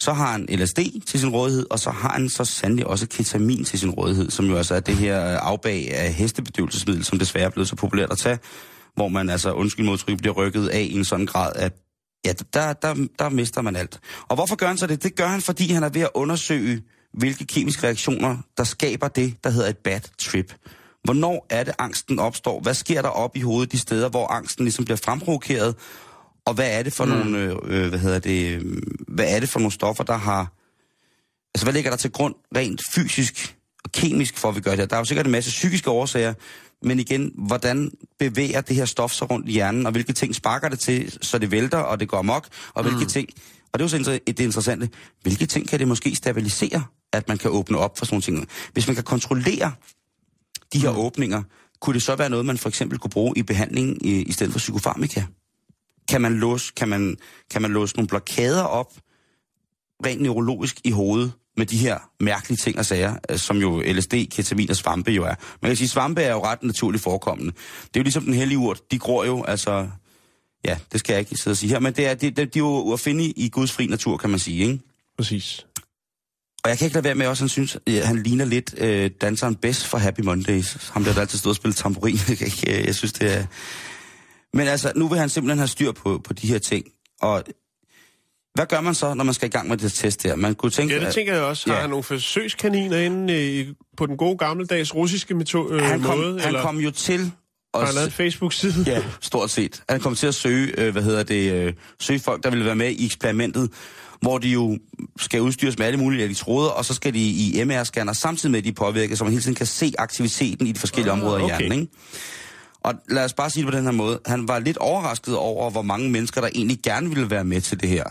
Så har han LSD til sin rådighed, og så har han så sandelig også ketamin til sin rådighed, som jo altså er det her øh, afbag af hestebedøvelsesmiddel, som desværre er blevet så populært at tage, hvor man altså, undskyld modtryk, bliver rykket af i en sådan grad, at ja, der, der, der mister man alt. Og hvorfor gør han så det? Det gør han, fordi han er ved at undersøge, hvilke kemiske reaktioner, der skaber det, der hedder et bad trip. Hvornår er det, angsten opstår? Hvad sker der op i hovedet de steder, hvor angsten ligesom bliver fremprovokeret? Og hvad er det for mm. nogle, øh, hvad hedder det, øh, hvad er det for nogle stoffer, der har, altså hvad ligger der til grund rent fysisk og kemisk for, at vi gør det her? Der er jo sikkert en masse psykiske årsager, men igen, hvordan bevæger det her stof sig rundt i hjernen, og hvilke ting sparker det til, så det vælter, og det går amok, og hvilke ting, og det er jo så det interessante, hvilke ting kan det måske stabilisere, at man kan åbne op for sådan nogle ting. Hvis man kan kontrollere de her mm. åbninger, kunne det så være noget, man for eksempel kunne bruge i behandling i, i stedet for psykofarmika? Kan man, låse, kan, man, kan man låse nogle blokader op, rent neurologisk i hovedet, med de her mærkelige ting og sager, øh, som jo LSD, ketamin og svampe jo er. Man kan sige, svampe er jo ret naturligt forekommende. Det er jo ligesom den hellige urt, de gror jo, altså... Ja, det skal jeg ikke sidde og sige her, men det er, det, det, de er jo at finde i, i Guds fri natur, kan man sige, ikke? Præcis. Og jeg kan ikke lade være med også, han synes, øh, han ligner lidt øh, danseren Best fra Happy Mondays. Ham der, der altid stod og spillede tamburin. jeg, øh, jeg synes, det er... Men altså, nu vil han simpelthen have styr på, på de her ting. Og hvad gør man så, når man skal i gang med det test her? Man kunne tænke, Ja, det at- tænker jeg også. Har Ja. han nogle forsøgskaniner inde øh, på den gode gammeldags russiske meto- øh, han, kom, måde? han eller kom jo til har at han lavet Facebook-side? Ja, stort set. Han kom til at søge, øh, hvad hedder det, øh, søge folk, der ville være med i eksperimentet, hvor de jo skal udstyres med alle mulige tråder, og så skal de i MR-scanner samtidig med, at de er påvirket, så man hele tiden kan se aktiviteten i de forskellige Ah, områder i okay. hjernen. Ikke? Og lad os bare sige det på den her måde. Han var lidt overrasket over, hvor mange mennesker, der egentlig gerne ville være med til det her.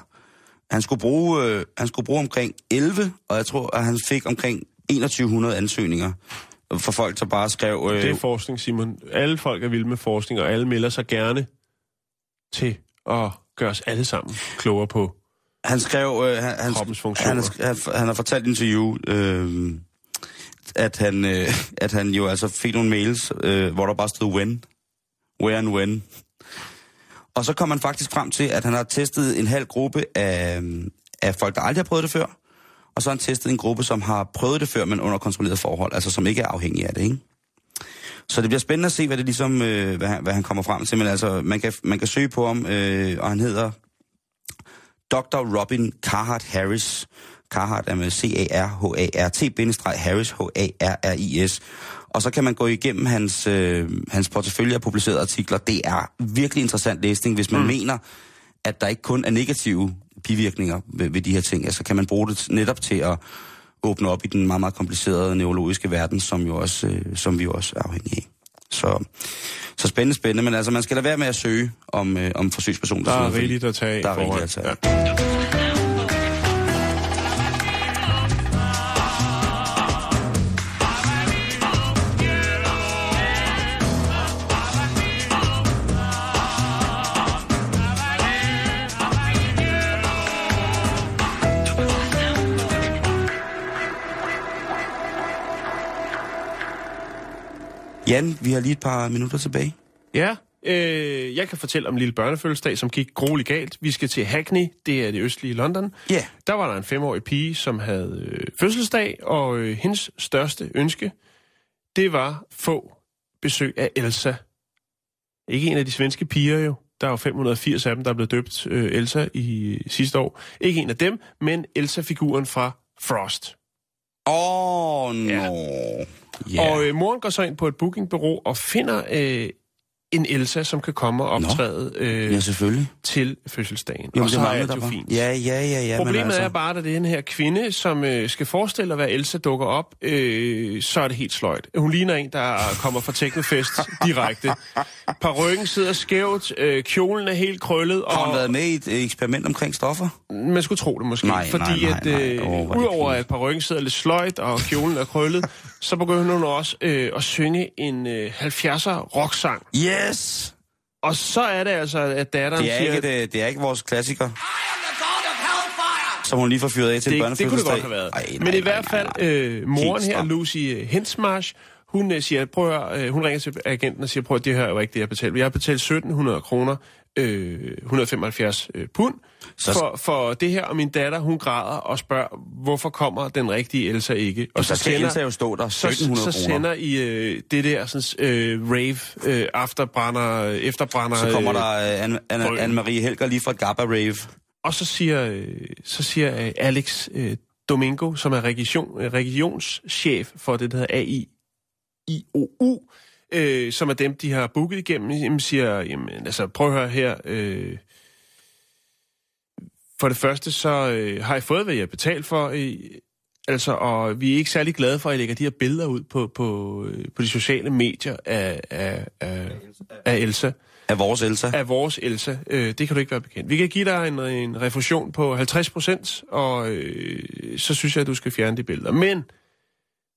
Han skulle bruge, øh, han skulle bruge omkring 11, og jeg tror, at han fik omkring 2100 ansøgninger for folk, der bare skrev... Øh, Det er forskning, Simon. Alle folk er vilde med forskning, og alle melder sig gerne til at gøre os alle sammen klogere på. Han skrev, øh, han, han, Kroppens funktioner. han, han, han har fortalt i interview, øh, at, han, øh, at han jo altså fik nogle mails, øh, hvor der bare stod when, where and when. Og så kom han faktisk frem til, at han har testet en halv gruppe af, af folk, der aldrig har prøvet det før. Og så har han testet en gruppe, som har prøvet det før, men under kontrolleret forhold, altså som ikke er afhængige af det, ikke? Så det bliver spændende at se, hvad det ligesom, øh, hvad, han, hvad han kommer frem til. Men altså, man kan, man kan søge på ham, øh, og han hedder Dr. Robin Carhart Harris. Carhart er med C-A-R-H-A-R-T, Harris, H-A-R-R-I-S. Og så kan man gå igennem hans, øh, hans portefølje af publicerede artikler. Det er virkelig interessant læsning, hvis man mm. mener, at der ikke kun er negative bivirkninger ved, ved de her ting. Altså kan man bruge det netop til at åbne op i den meget, meget komplicerede neurologiske verden, som, jo også, øh, som vi jo også er afhængige af. Så, så spændende, spændende. Men altså, man skal lade være med at søge om, øh, om forsøgspersoner. Der er rigeligt at tage Der er rigeligt at tage. Ja. Jan, vi har lige et par minutter tilbage. Ja, øh, jeg kan fortælle om en lille børnefødselsdag, som gik grueligt galt. Vi skal til Hackney, det er det østlige London. Ja. Der var der en femårig pige, som havde øh, fødselsdag, og øh, hendes største ønske, det var få besøg af Elsa. Ikke en af de svenske piger jo. Der er jo 580 af dem, der er blevet døbt øh, Elsa i sidste år. Ikke en af dem, men Elsa-figuren fra Frost. Åh, oh, no. Ja. Ja. Og øh, moren går så ind på et bookingbureau og finder øh, en Elsa, som kan komme og optræde øh, ja, selvfølgelig. til fødselsdagen. Jo, og så er der jo fint. Ja, ja, ja, ja. Problemet altså, er bare, at den her kvinde, som øh, skal forestille at være Elsa, dukker op, øh, så er det helt sløjt. Hun ligner en, der kommer fra Teknofest direkte. Parrykken sidder skævt, øh, kjolen er helt krøllet, Har hun og været med i et øh, eksperiment omkring stoffer? man skulle tro det måske. Nej, fordi nej, nej, at nej. øh, Åh, hvor er det udover pinligt. at parrykken sidder lidt sløjt, og kjolen er krøllet, så begynder hun også øh, at synge en øh, 70'er rocksang. Yes! Og så er det altså, at datteren Det er, siger... ikke, det, det er ikke vores klassiker. Som hun lige får fyret af til en det, det kunne det godt have været. Ej, Ej, nej, Men i nej, hvert fald, nej, nej. øh, moren her. Lucy Hensmarsh, hun øh, siger, prøv at, øh, hun ringer til agenten og siger, prøv at det her er jo ikke det, jeg har betalt. Jeg har betalt 1700 kroner, øh, 175 øh, pund, Så- for, for det her, og min datter, hun græder og spørger, hvorfor kommer den rigtige Elsa ikke? Og så skal Elsa jo stå der, så, 1700 så kroner. sender I øh, det der sådan, øh, rave, øh, afterbrænder, efterbrænder... Så kommer øh, der øh, Anne- Anne-. Anne-Marie Helger lige fra Gabba Rave. Og så siger, øh, så siger øh, Alex øh, Domingo, som er region, øh, regionschef for det, der hedder AI, IOU, øh, som er dem, de har booket igennem, jamen, siger, jamen, altså prøv at høre her, øh, for det første, så øh, har I fået, hvad jeg har betalt for, øh, altså, og vi er ikke særlig glade for, at I lægger de her billeder ud på, på, øh, på de sociale medier af, af, af, af Elsa Af vores Elsa. af vores Elsa. Øh, det kan du ikke være bekendt. Vi kan give dig en, en refusion på 50 procent, og øh, så synes jeg, at du skal fjerne de billeder. Men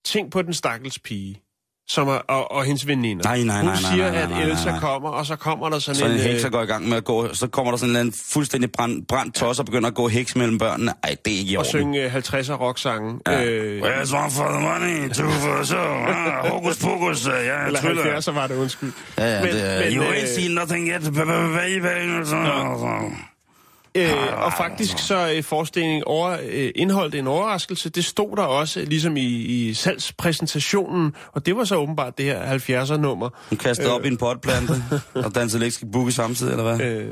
tænk på den stakkels pige, som er, og, og hendes veninder. Nej, nej, Hun nej, nej, siger, nej, nej, nej, at Elsa nej. kommer, og så kommer der sådan, Sådan en en... heks, øh, går i gang med at gå, så kommer der sådan en fuldstændig brændt, brændt tos og begynder at gå heks mellem børnene. Ej, det er ikke i og orden. synge øh, 50'er rocksange. Ja. Øh, Where's one for the money, two for so, ah, hokus pokus, uh, ja, eller tryller. 70'er var det, undskyld. Ja, ja, Men- det men, you øh, ain't seen nothing yet, baby, så. Øh, og faktisk så øh, forestillingen over, øh, indholdt en overraskelse. Det stod der også ligesom i, i salgspræsentationen, og det var så åbenbart det her 70'er-nummer. Hun kastede op i en potplante, og dansede elektrisk boogie samtidig, eller hvad? Øh,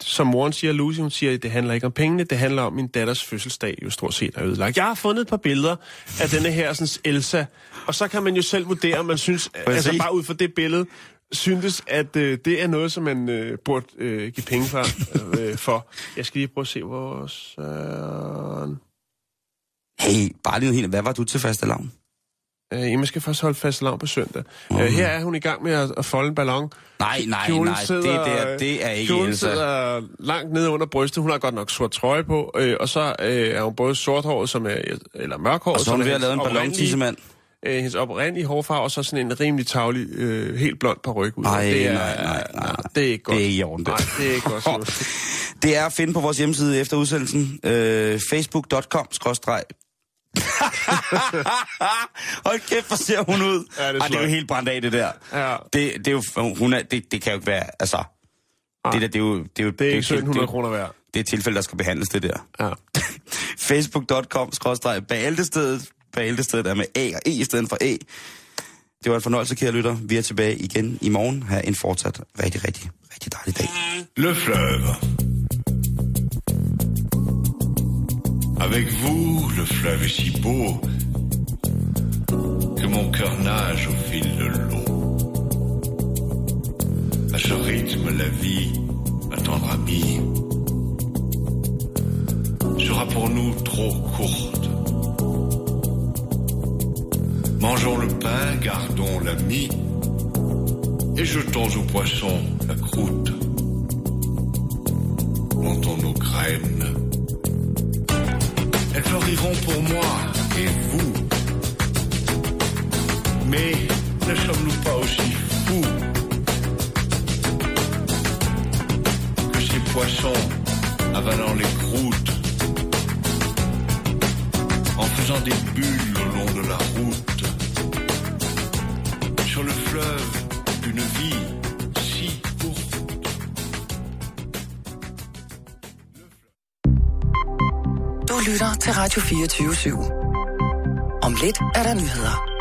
som moren siger, Lucy, hun siger, at det handler ikke om pengene, det handler om min datters fødselsdag, jo stort set er ødelagt. Jeg har fundet et par billeder af denne her sådan, Elsa, og så kan man jo selv vurdere, om man synes, jeg altså bare ud fra det billede, syntes, at øh, det er noget, som man øh, burde øh, give penge for, øh, for. Jeg skal lige prøve at se vores... Øh, Hey, bare lige helt, hvad var du til faste lavn? øh, jeg skal først holde fast lavn på søndag. Øh, her er hun i gang med at, at folde en ballon. Nej, nej, Kjolen nej, det der, det er ikke Kjolen Elsa. sidder langt nede under brystet. Hun har godt nok sort trøje på, øh, og så øh, er hun både sorthåret, som er, eller mørkhåret, Og så er hun ved at lave en hendes ballontissemand. Øh, hendes oprindelige hårfarve, og så sådan en rimelig tavlig, øh, helt blond paryk ud. Ej, det er, nej, nej, nej. Det er ikke godt. Det er i orden, det. Nej, det er ikke godt. Det er at finde på vores hjemmeside efter udsendelsen. Øh, Facebook.com. Hold kæft, hvor ser hun ud. Ja, det er Ej, det er jo helt brændt af, det der. Ja. Det, det, er jo, hun er, det, det kan jo ikke være, altså... Det, der, det er jo... Det er, jo, Det er ikke jo- 1700 det, kroner værd. det er et tilfælde, der skal behandles, det der. Ja. Facebook.com skråstreg der med A og E i stedet for A. Det var en fornøjelse, kære lytter. Vi er tilbage igen i morgen. Ha' en fortsat rigtig, rigtig, rigtig dejlig dag. Le fleuve. Avec vous, le fleuve est si beau que mon cœur nage au fil de l'eau. À ce rythme, la vie, ma tendre amie, sera pour nous trop courte. Mangeons le pain, gardons l'ami, et jetons aux poissons la croûte. Plantons nos graines. Elles fleuriront pour moi et vous. Mais ne sommes-nous pas aussi fous que ces poissons avalant les croûtes, en faisant des bulles au long de la route, sur le fleuve d'une vie si courte. Du lytter til Radio 24 /7. Om lidt er der nyheder.